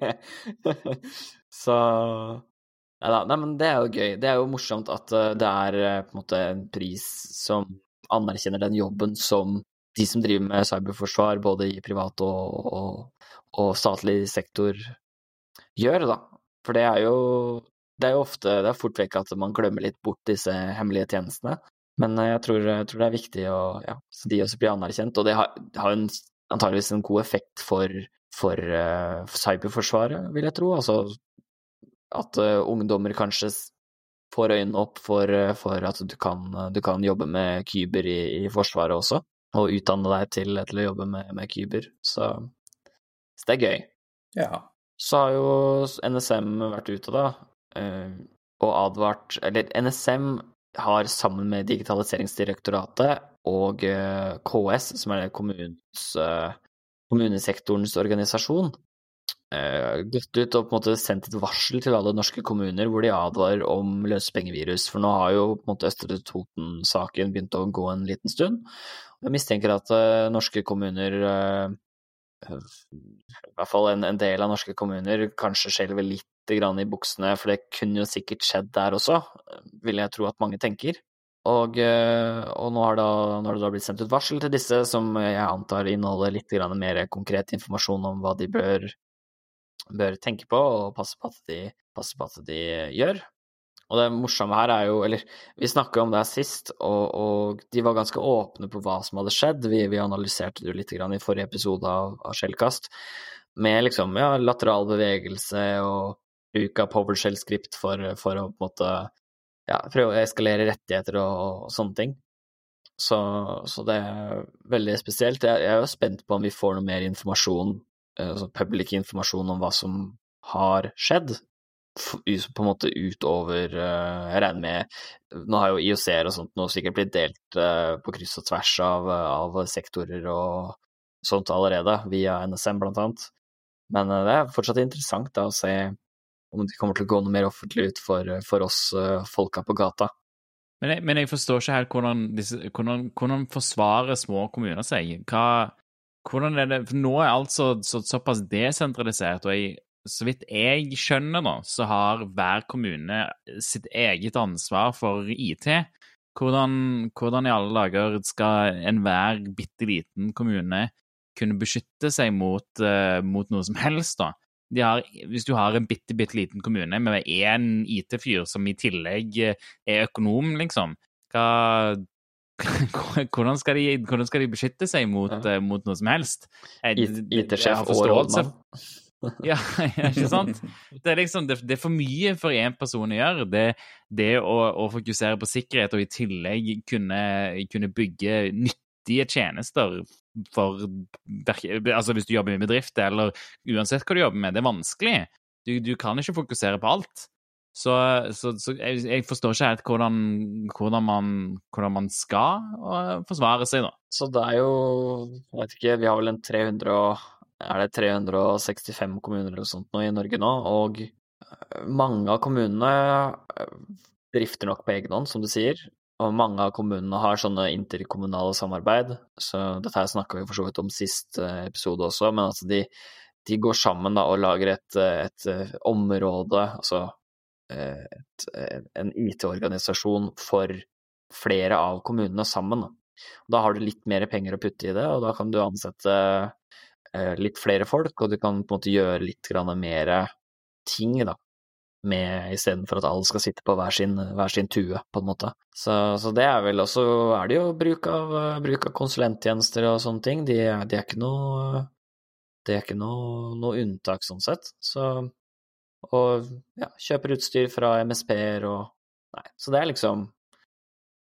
Så Nei da, nei, men det er jo gøy. Det er jo morsomt at eh, det er eh, på en måte en pris som anerkjenner den jobben som de som driver med cyberforsvar, både i privat og, og, og statlig sektor, gjør, da. For det er jo det er jo ofte Det er fort vekk at man glemmer litt bort disse hemmelige tjenestene. Men eh, jeg tror, jeg tror det er viktig å, ja, så de også blir anerkjent. Og det har, har en, antageligvis en god effekt for for uh, cyberforsvaret, vil jeg tro. Altså at uh, ungdommer kanskje får øynene opp for, for at du kan, du kan, jobbe med kyber i, i, Forsvaret også, og utdanne deg til, til å jobbe med, med kyber. Så, så, det er gøy. Ja. Så har jo NSM vært ute, da, og advart Eller NSM har sammen med Digitaliseringsdirektoratet og KS, som er kommunens, kommunesektorens organisasjon, gått ut og på en måte sendt et varsel til alle norske kommuner hvor de advarer om løsepengevirus. For nå har jo på en måte Østre Toten-saken begynt å gå en liten stund. Jeg mistenker at norske kommuner i hvert fall en, en, del av norske kommuner kanskje skjelver litt i buksene, for det kunne jo sikkert skjedd der også, vil jeg tro at mange tenker. Og, og nå, har da, nå, det da blitt sendt ut varsel til disse, som jeg antar inneholder litt mer konkret informasjon om hva de bør, bør tenke på og passe på, de, passe på at de, gjør. Og det morsomme her er jo Eller vi snakka om det her sist, og, og, de var ganske åpne på hva som hadde skjedd. Vi, vi analyserte det jo litt i forrige episode av, av Skjellkast, med liksom ja, lateral bevegelse og bruk av PowerShell-skript for, for, å på en måte ja, prøve å eskalere rettigheter og, og sånne ting. Så, så, det er veldig spesielt. Jeg, jeg, er jo spent på om vi får noe mer informasjon, altså public informasjon om hva som har skjedd på en måte utover eh, Jeg regner med Nå har jo IOC-er og sånt nå sikkert blitt delt eh, på kryss og tvers av, av sektorer og sånt allerede, via NSM blant annet. Men eh, det er fortsatt interessant da, å se om det kommer til å gå noe mer offentlig ut for, for oss folka på gata. Men jeg, men jeg, forstår ikke helt hvordan, disse, hvordan, hvordan forsvarer små kommuner seg? Hva, hvordan er det, for Nå er alt så, så, såpass desentralisert, og jeg så vidt jeg skjønner nå, så har hver kommune sitt eget ansvar for IT. Hvordan, hvordan i alle dager skal enhver bitte liten kommune kunne beskytte seg mot, uh, mot noe som helst, da? Har, hvis du har en bitte, bitte liten kommune med én IT-fyr som i tillegg eh, er økonom, liksom, hva, hvordan, skal de, hvordan skal de beskytte seg mot, ja. uh, mot noe som helst? IT-sjef og rådmann. ja, ikke sant? Det er liksom, det, det er for mye for én person å gjøre. Det, det å, å, fokusere på sikkerhet og i tillegg kunne, kunne bygge nyttige tjenester for Altså hvis du jobber i bedrift, eller uansett hva du jobber med, det er vanskelig. Du, du kan ikke fokusere på alt. Så, så, så jeg, jeg, forstår ikke helt hvordan, hvordan, man, hvordan, man, skal forsvare seg, da. Så det er jo Jeg vet ikke, vi har vel en 300 og er det 365 kommuner eller sånt nå i Norge nå, og eh, mange av kommunene eh, drifter nok på egen hånd, som du sier. Og mange av kommunene har sånne interkommunale samarbeid, så dette her snakka vi for så vidt om sist eh, episode også, men altså de, de går sammen da og lager et, et område, altså et, en IT-organisasjon for flere av kommunene sammen. Da har du litt mer penger å putte i det, og da kan du ansette litt flere folk, og du kan på en måte gjøre litt mer ting, da. Med istedenfor at alle skal sitte på hver sin, hver sin tue, på en måte. Så, så, det er vel også er det jo bruk av, bruk av konsulenttjenester og sånne ting. De, de er ikke noe Det er ikke noe, noe unntak sånn sett. Så Og ja, kjøper utstyr fra MSP-er og Nei, så det er liksom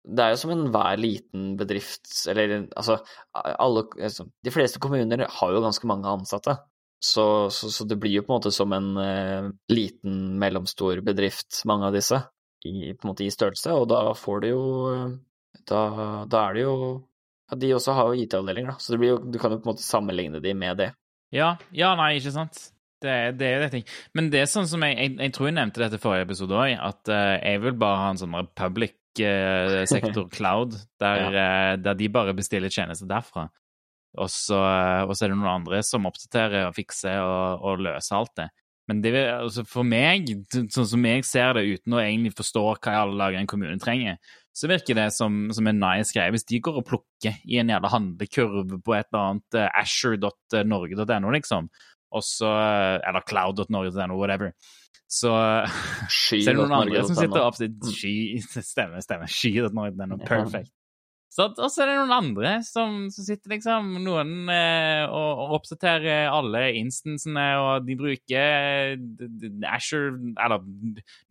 det er jo som enhver liten bedrift, eller altså alle altså, De fleste kommuner har jo ganske mange ansatte. Så, så, så det blir jo på en måte som en uh, liten, mellomstor bedrift, mange av disse, i, på en måte i størrelse, og da får du jo Da, da er det jo ja, De også har jo IT-avdelinger, da, så jo, du kan jo på en måte sammenligne de med det. Ja, ja nei, ikke sant. Det, det er jo det ting. Men det er sånn som jeg, jeg, jeg tror jeg nevnte dette forrige episode òg, at uh, jeg vil bare ha en sånn public sektor cloud, der, ja. Eh, der, de bare bestiller tjenester derfra. Og så, eh, og så, er det noen andre som oppdaterer og fikser og, og løser alt det. Men det, altså for meg, sånn som jeg ser det uten å egentlig forstå hva i alle dager en kommune trenger, så virker det som, som en nice greie. Hvis de går og plukker i en jævla handlekurv på et eller annet uh, asher.norge.no, liksom, og så Eller cloud.norge.no, whatever så, så er det noen andre som sitter og mm. Sky Stemmer, stemmer. Sky.no, perfect. Så, og så er det noen andre som, som sitter liksom Noen eh, og, og oppdaterer alle instansene, og de bruker Asher Eller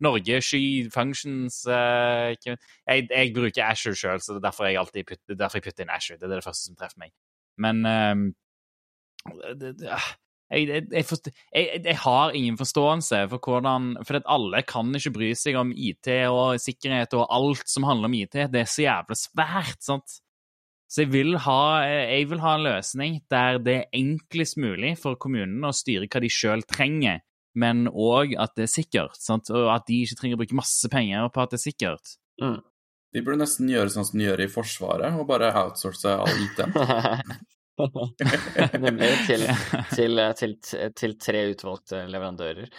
Norge Sky Functions eh, jeg, jeg, bruker Asher sjøl, så det er derfor jeg alltid putter, derfor jeg putter inn Asher. Det er det første som treffer meg. Men eh, det, det, jeg, jeg, forstår, jeg, har ingen forståelse for hvordan For at alle kan ikke bry seg om IT og sikkerhet og alt som handler om IT. Det er så jævlig svært, sant? Så jeg vil, ha, jeg vil ha en løsning der det er enklest mulig for kommunene å styre hva de sjøl trenger, men òg at det er sikkert. Sant? Og at de ikke trenger å bruke masse penger på at det er sikkert. Mm. De burde nesten gjøre sånn som de gjør i Forsvaret, og bare outsource all IT-en. Nemlig til, til, til, til, tre utvalgte leverandører.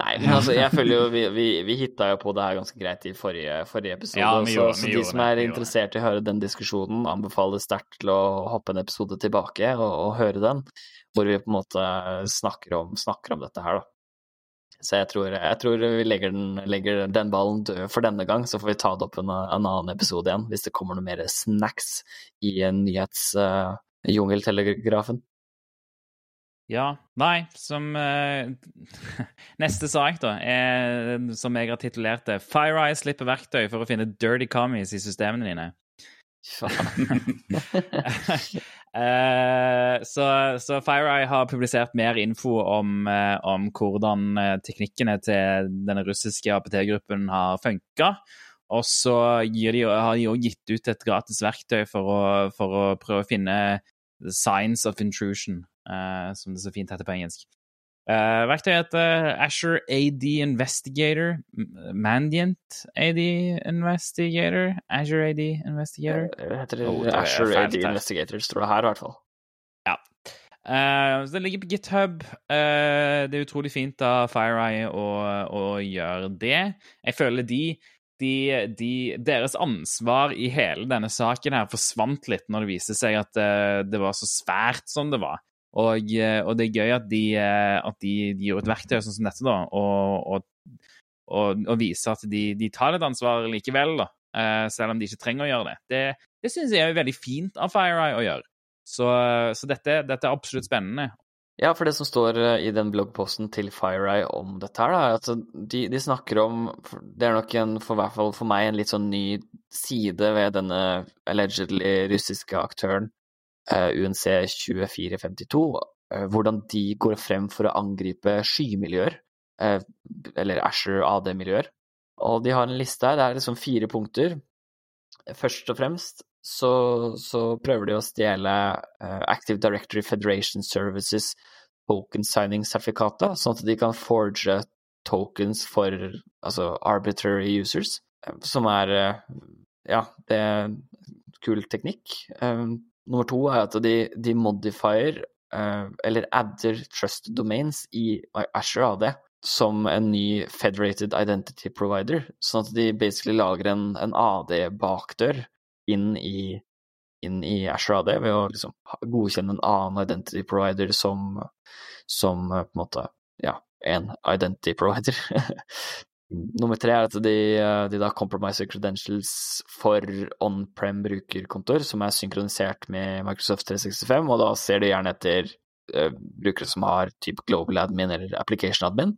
Nei, men altså, jeg føler jo Vi, vi, vi hitta jo på det her ganske greit i forrige, forrige episode. Ja, gjorde, så, de som er interessert i å høre den diskusjonen, anbefaler sterkt til å hoppe en episode tilbake og, og, høre den. Hvor vi på en måte snakker om, snakker om dette her, da. Så jeg tror, jeg tror vi legger den, legger den, ballen død for denne gang, så får vi ta det opp en, en annen episode igjen hvis det kommer noe mer snacks i nyhets... Uh, jungeltelegrafen. Ja. Nei, som uh, Neste sak, da, er, som jeg har titulert det, FireEye slipper verktøy for å finne dirty commies i systemene dine. uh, så, så FireEye har publisert mer info om, uh, om hvordan teknikkene til denne russiske APT-gruppen har funka. Og så de, har de òg gitt ut et gratis verktøy for å, for å prøve å finne The Signs of Intrusion, uh, som det så fint heter på engelsk. Uh, verktøyet heter Asher AD Investigator. Mandient AD Investigator. Azure AD Investigator. Det heter oh, det Asher AD Investigator, står det her i hvert fall. Ja. Uh, så det ligger på GitHub. Uh, det er utrolig fint av FireEye å, å gjøre det. Jeg føler de de, de, deres ansvar i hele denne saken her forsvant litt når det viste seg at uh, det var så svært som det var. Og, uh, og det er gøy at de, uh, at de, de gjorde et verktøy sånn som dette, da, og, og, og viser at de, tar litt ansvar likevel, da, selv om de ikke trenger å gjøre det. Det, det syns jeg er veldig fint av FireEye å gjøre. Så, så dette, dette, er absolutt spennende, ja, for det som står eh, i den bloggposten til FireEye om dette her, er at de, de, snakker om Det er nok en, for hvert fall for meg, en litt sånn ny side ved denne allegedly russiske aktøren eh, UNC 2452. Uh, hvordan de går frem for å angripe skymiljøer, uh, eller Asher AD-miljøer. Og de har en liste her, det er liksom fire punkter. Først og fremst så, så prøver de å stjele uh, Active Directory Federation Services token signing-sertifikatet, sånn at de kan forge tokens for altså arbitrary users, uh, som er uh, Ja, det er kul teknikk. nummer to er at de, de modifier, eller adder trust domains i Asher AD som en ny federated identity provider, sånn at de basically lager en, en AD-bakdør inn i, inn i Azure AD ved å liksom godkjenne en annen identity provider som, som eh, på en måte ja, en identity provider. Nummer tre er at de, eh, de, da compromiser credentials for on-prem brukerkontoer som er synkronisert med Microsoft 365, og da ser de gjerne etter uh, brukere som har type global admin eller application admin.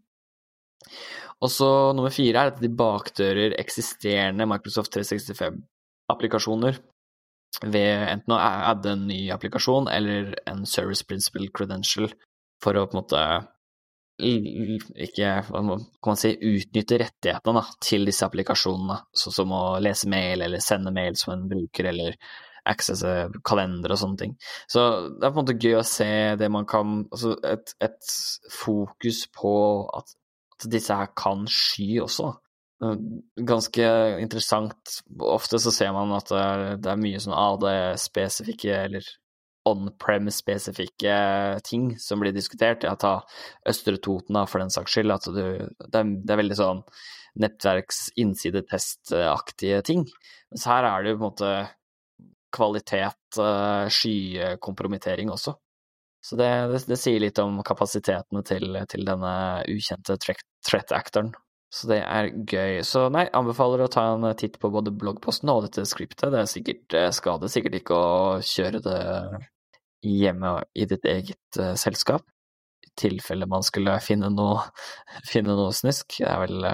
Og så nummer fire er at de bakdører eksisterende Microsoft 365 applikasjoner ved enten å adde en ny applikasjon eller en service principle credential for å på en måte ikke hva kan man si, utnytte rettighetene da, til disse applikasjonene, sånn som å lese mail eller sende mail som en bruker, eller accesse kalender og sånne ting. Så det er på en måte gøy å se det man kan Altså et, et fokus på at, at, disse her kan sky også. Eh, ganske interessant. Ofte så ser man at det er, det er mye sånn AD-spesifikke eller on-prem-spesifikke ting som blir diskutert. Jeg tar Østre Toten for den saks skyld. At du, det, er, det er veldig sånn nettverks-innsidetestaktige ting. Mens her er det jo på en måte kvalitet, eh, skykompromittering også. Så det, det, det, sier litt om kapasitetene til, til denne ukjente threat actoren Så det er gøy. Så nei, anbefaler å ta en titt på både bloggposten og dette skriptet. Det er sikkert eh, skader sikkert ikke å kjøre det hjemme i ditt eget uh, selskap, i tilfelle man skulle finne noe, finne noe snusk. Det er vel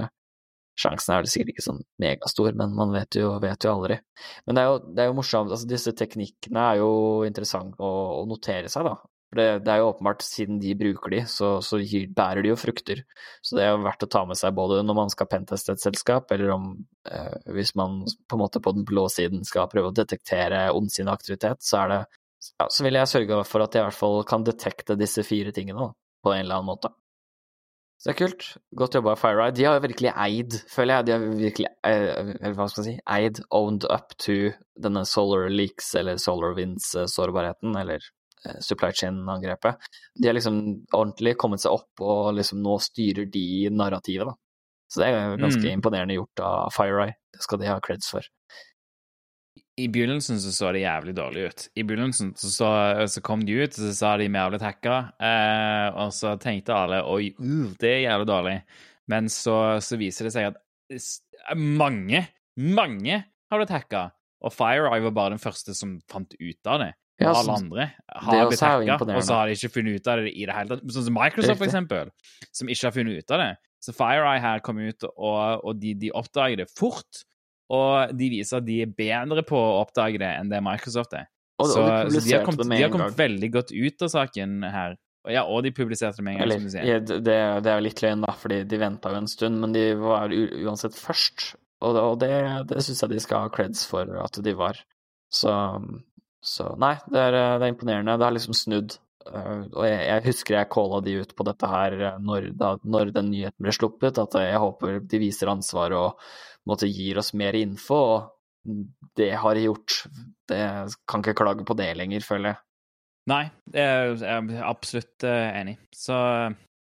Sjansen er vel sikkert ikke sånn megastor, men man vet jo, vet jo aldri. Men det er jo, det er jo morsomt. Altså, disse teknikkene er jo interessante å, å notere seg, da. For det, det, er jo åpenbart, siden de bruker de, så, så bærer de jo frukter. Så det er jo verdt å ta med seg både når man skal penteste et selskap, eller om eh, hvis man på en måte på den blå siden skal prøve å detektere ondsinnet aktivitet, så er det ja, så vil jeg sørge for at jeg i hvert fall kan detekte disse fire tingene på en eller annen måte. Så det er kult. Godt jobba, FireEye. De har jo virkelig eid, føler jeg, de har virkelig eh, eller hva skal jeg si, eid, owned up to denne Solar Leaks eller Solar Winds-sårbarheten, eller eh, supply chain-angrepet. De har liksom ordentlig kommet seg opp, og liksom nå styrer de narrativet, da. Så det er ganske mm. imponerende gjort av FireEye. Det skal de ha creds for. I begynnelsen så så det jævlig dårlig ut. I begynnelsen så, så, så kom de ut, og så sa de vi har blitt hacka, eh, og så tenkte alle oi, uh, det er jævlig dårlig. Men så, så, viser det seg at mange, mange har blitt hacka, og FireEye var bare den første som fant ut av det. Ja, alle andre har blitt hacka, og så har de ikke funnet ut av det i det hele tatt. Sånn som Microsoft, for eksempel, som ikke har funnet ut av det. Så FireEye her kom ut, og, og de, de oppdager det fort. Og de viser at de er bedre på å oppdage det enn det Microsoft er. Og, så, og de, så de, har kommet, de har kommet veldig godt ut av saken her. Ja, og de publiserte det med en gang, Eller, som du sier. Ja, det, det, er jo litt løgn, da, fordi de venta jo en stund, men de var uansett først. Og, og det, det syns jeg de skal ha creds for at de var. Så, så nei, det er, det er, imponerende. Det har liksom snudd. Uh, og jeg, jeg, husker jeg calla de ut på dette her når, da, når den nyheten ble sluppet, at jeg håper de viser ansvar og måtte gir oss mer info, og det har de gjort. Det kan ikke klage på det lenger, føler jeg. Nei, jeg er absolutt eh, enig. Så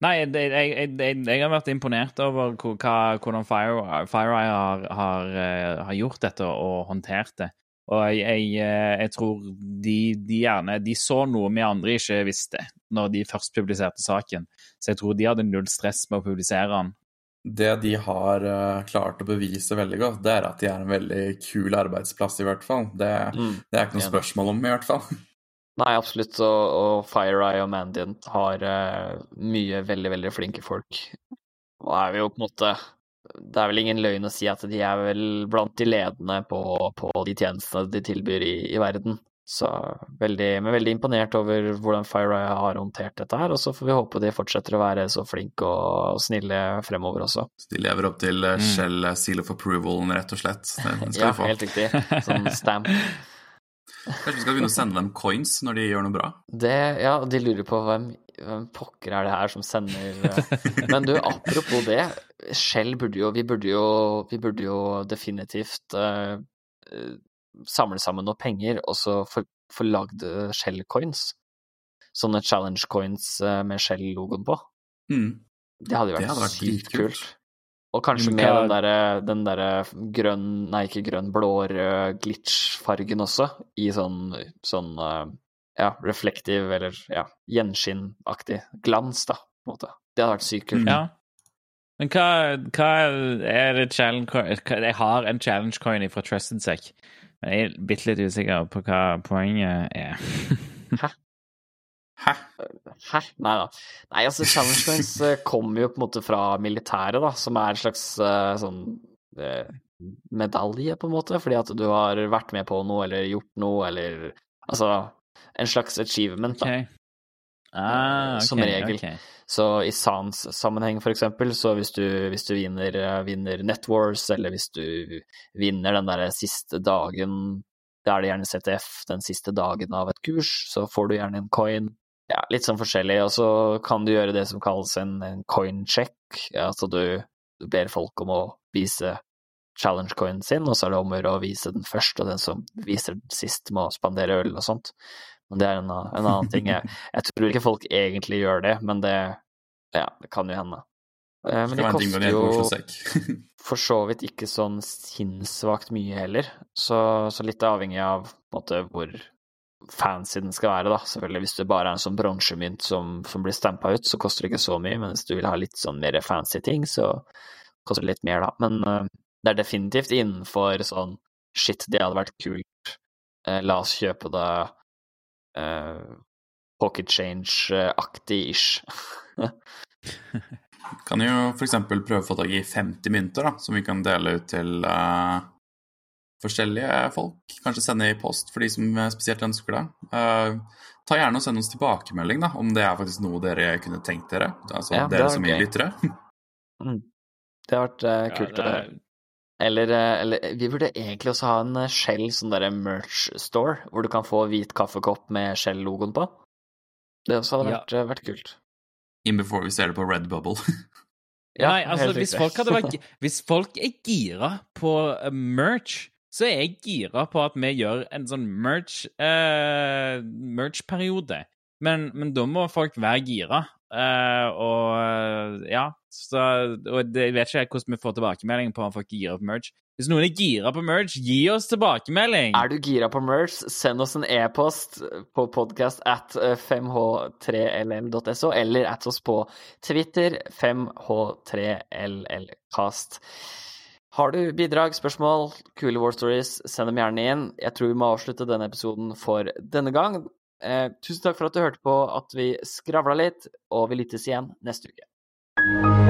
Nei, jeg, jeg, jeg, jeg har vært imponert over hva, hvordan FireEye Fire har, har, eh, har, gjort dette og håndtert det. Og jeg, jeg, tror de, de, gjerne De så noe vi andre ikke visste når de først publiserte saken. Så jeg tror de hadde null stress med å publisere den det de har uh, klart å bevise veldig godt, det er at de er en veldig kul arbeidsplass, i hvert fall. Det, mm. det er ikke noe spørsmål om, i hvert fall. Nei, absolutt. Og, og FireEye og Mandiant har uh, mye veldig, veldig flinke folk. Og er vi jo på en måte Det er vel ingen løgn å si at de er vel blant de ledende på, på de tjenestene de tilbyr i, i verden. Så veldig, men veldig imponert over hvordan FireEye har håndtert dette her. Og så får vi håpe de fortsetter å være så flinke og snille fremover også. Så de lever opp til eh, mm. Shell eh, seal of approval, rett og slett? ja, helt riktig. Sånn stamp. Kanskje vi skal begynne å sende dem coins når de gjør noe bra? Det, ja, de lurer på hvem, hvem pokker er det her som sender eh, Men du, apropos det. Shell burde jo Vi burde jo, vi burde jo definitivt uh, samle sammen noe penger og så få, lagd Shell-coins. Sånne challenge-coins med Shell-logoen på. Mm. Det hadde jo vært, vært kult. Og kanskje med den derre den der grønn, nei ikke grønn, blå-rød glitch-fargen også, i sånn, sånn eh, ja, reflektiv eller ja, gjenskinnaktig glans, da, på en måte. Det hadde vært sykt kult. Ja. Men hva, hva er det challenge coin Jeg har en challenge coin fra Trusted Sec. Men jeg er bitte litt usikker på hva poenget er. Hæ? Hæ? Hæ? Nei da. Nei, altså, challenge coins eh, kommer jo på en måte fra militæret, da, som er en slags uh, sånn uh, medalje, på en måte, fordi at du har vært med på noe eller gjort noe, eller Altså en slags achievement, da. Okay. Ah, okay, som regel. Okay. Så i sans sammenheng for eksempel, så hvis du, hvis du vinner, vinner NetWars, eller hvis du vinner den derre siste dagen Da er det gjerne CTF, den siste dagen av et kurs, så får du gjerne en coin. Ja, litt sånn forskjellig. Og så kan du gjøre det som kalles en, en coin check. Altså du, du ber folk om å vise challenge coinen sin, og så er det om å gjøre å vise den først, og den som viser den sist, må spandere øl og sånt. Men det er en, en annen ting. Jeg, jeg, tror ikke folk egentlig gjør det, men det, ja, det kan jo hende. Eh, men det koster jo for så vidt ikke sånn sinnssvakt mye heller, så, så, litt avhengig av måte, hvor fancy den skal være, da. Selvfølgelig, hvis det bare er en sånn bronsemynt som, som, blir stampa ut, så koster det ikke så mye, men hvis du vil ha litt sånn mer fancy ting, så, koster litt mer, da. Men uh, det er definitivt innenfor sånn Shit, det hadde vært kult. Eh, la oss kjøpe det eh, pocket change-aktig ish. kan jo f.eks. prøve å få tak i 50 mynter, da, som vi kan dele ut til forskjellige folk. Kanskje sende i post for de som spesielt ønsker det. ta gjerne og Send oss tilbakemelding da, om det er faktisk noe dere kunne tenkt dere. Altså ja, dere som gir lyttere. Mm. Det har vært uh, kult. Ja, er... eller, uh, eller, vi burde egentlig også ha en uh, Shell sånn derre merch store, hvor du kan få hvit kaffekopp med Shell-logoen på. Det også hadde vært, ja. vært kult. In before vi ser det på Red Bubble. ja, Nei, altså, hvis folk, vært, hvis folk, er gira på merch, så er jeg gira på at vi gjør en sånn merch-periode. merch men, men, da må folk være gira. Uh, og ja, så, og det, jeg vet ikke hvordan vi får tilbakemelding på om folk girer på merch. Hvis noen er gira på merch, gi oss tilbakemelding! Er du gira på merch, send oss en e-post på podcast at 5h3ll.so, eller at oss på Twitter 5h3llcast. Har du bidrag, spørsmål, kule war stories, send dem gjerne inn. Jeg tror vi må avslutte denne episoden for denne gang. Eh, tusen takk for at du hørte på, at vi skravla litt, og vi lyttes igjen neste uke.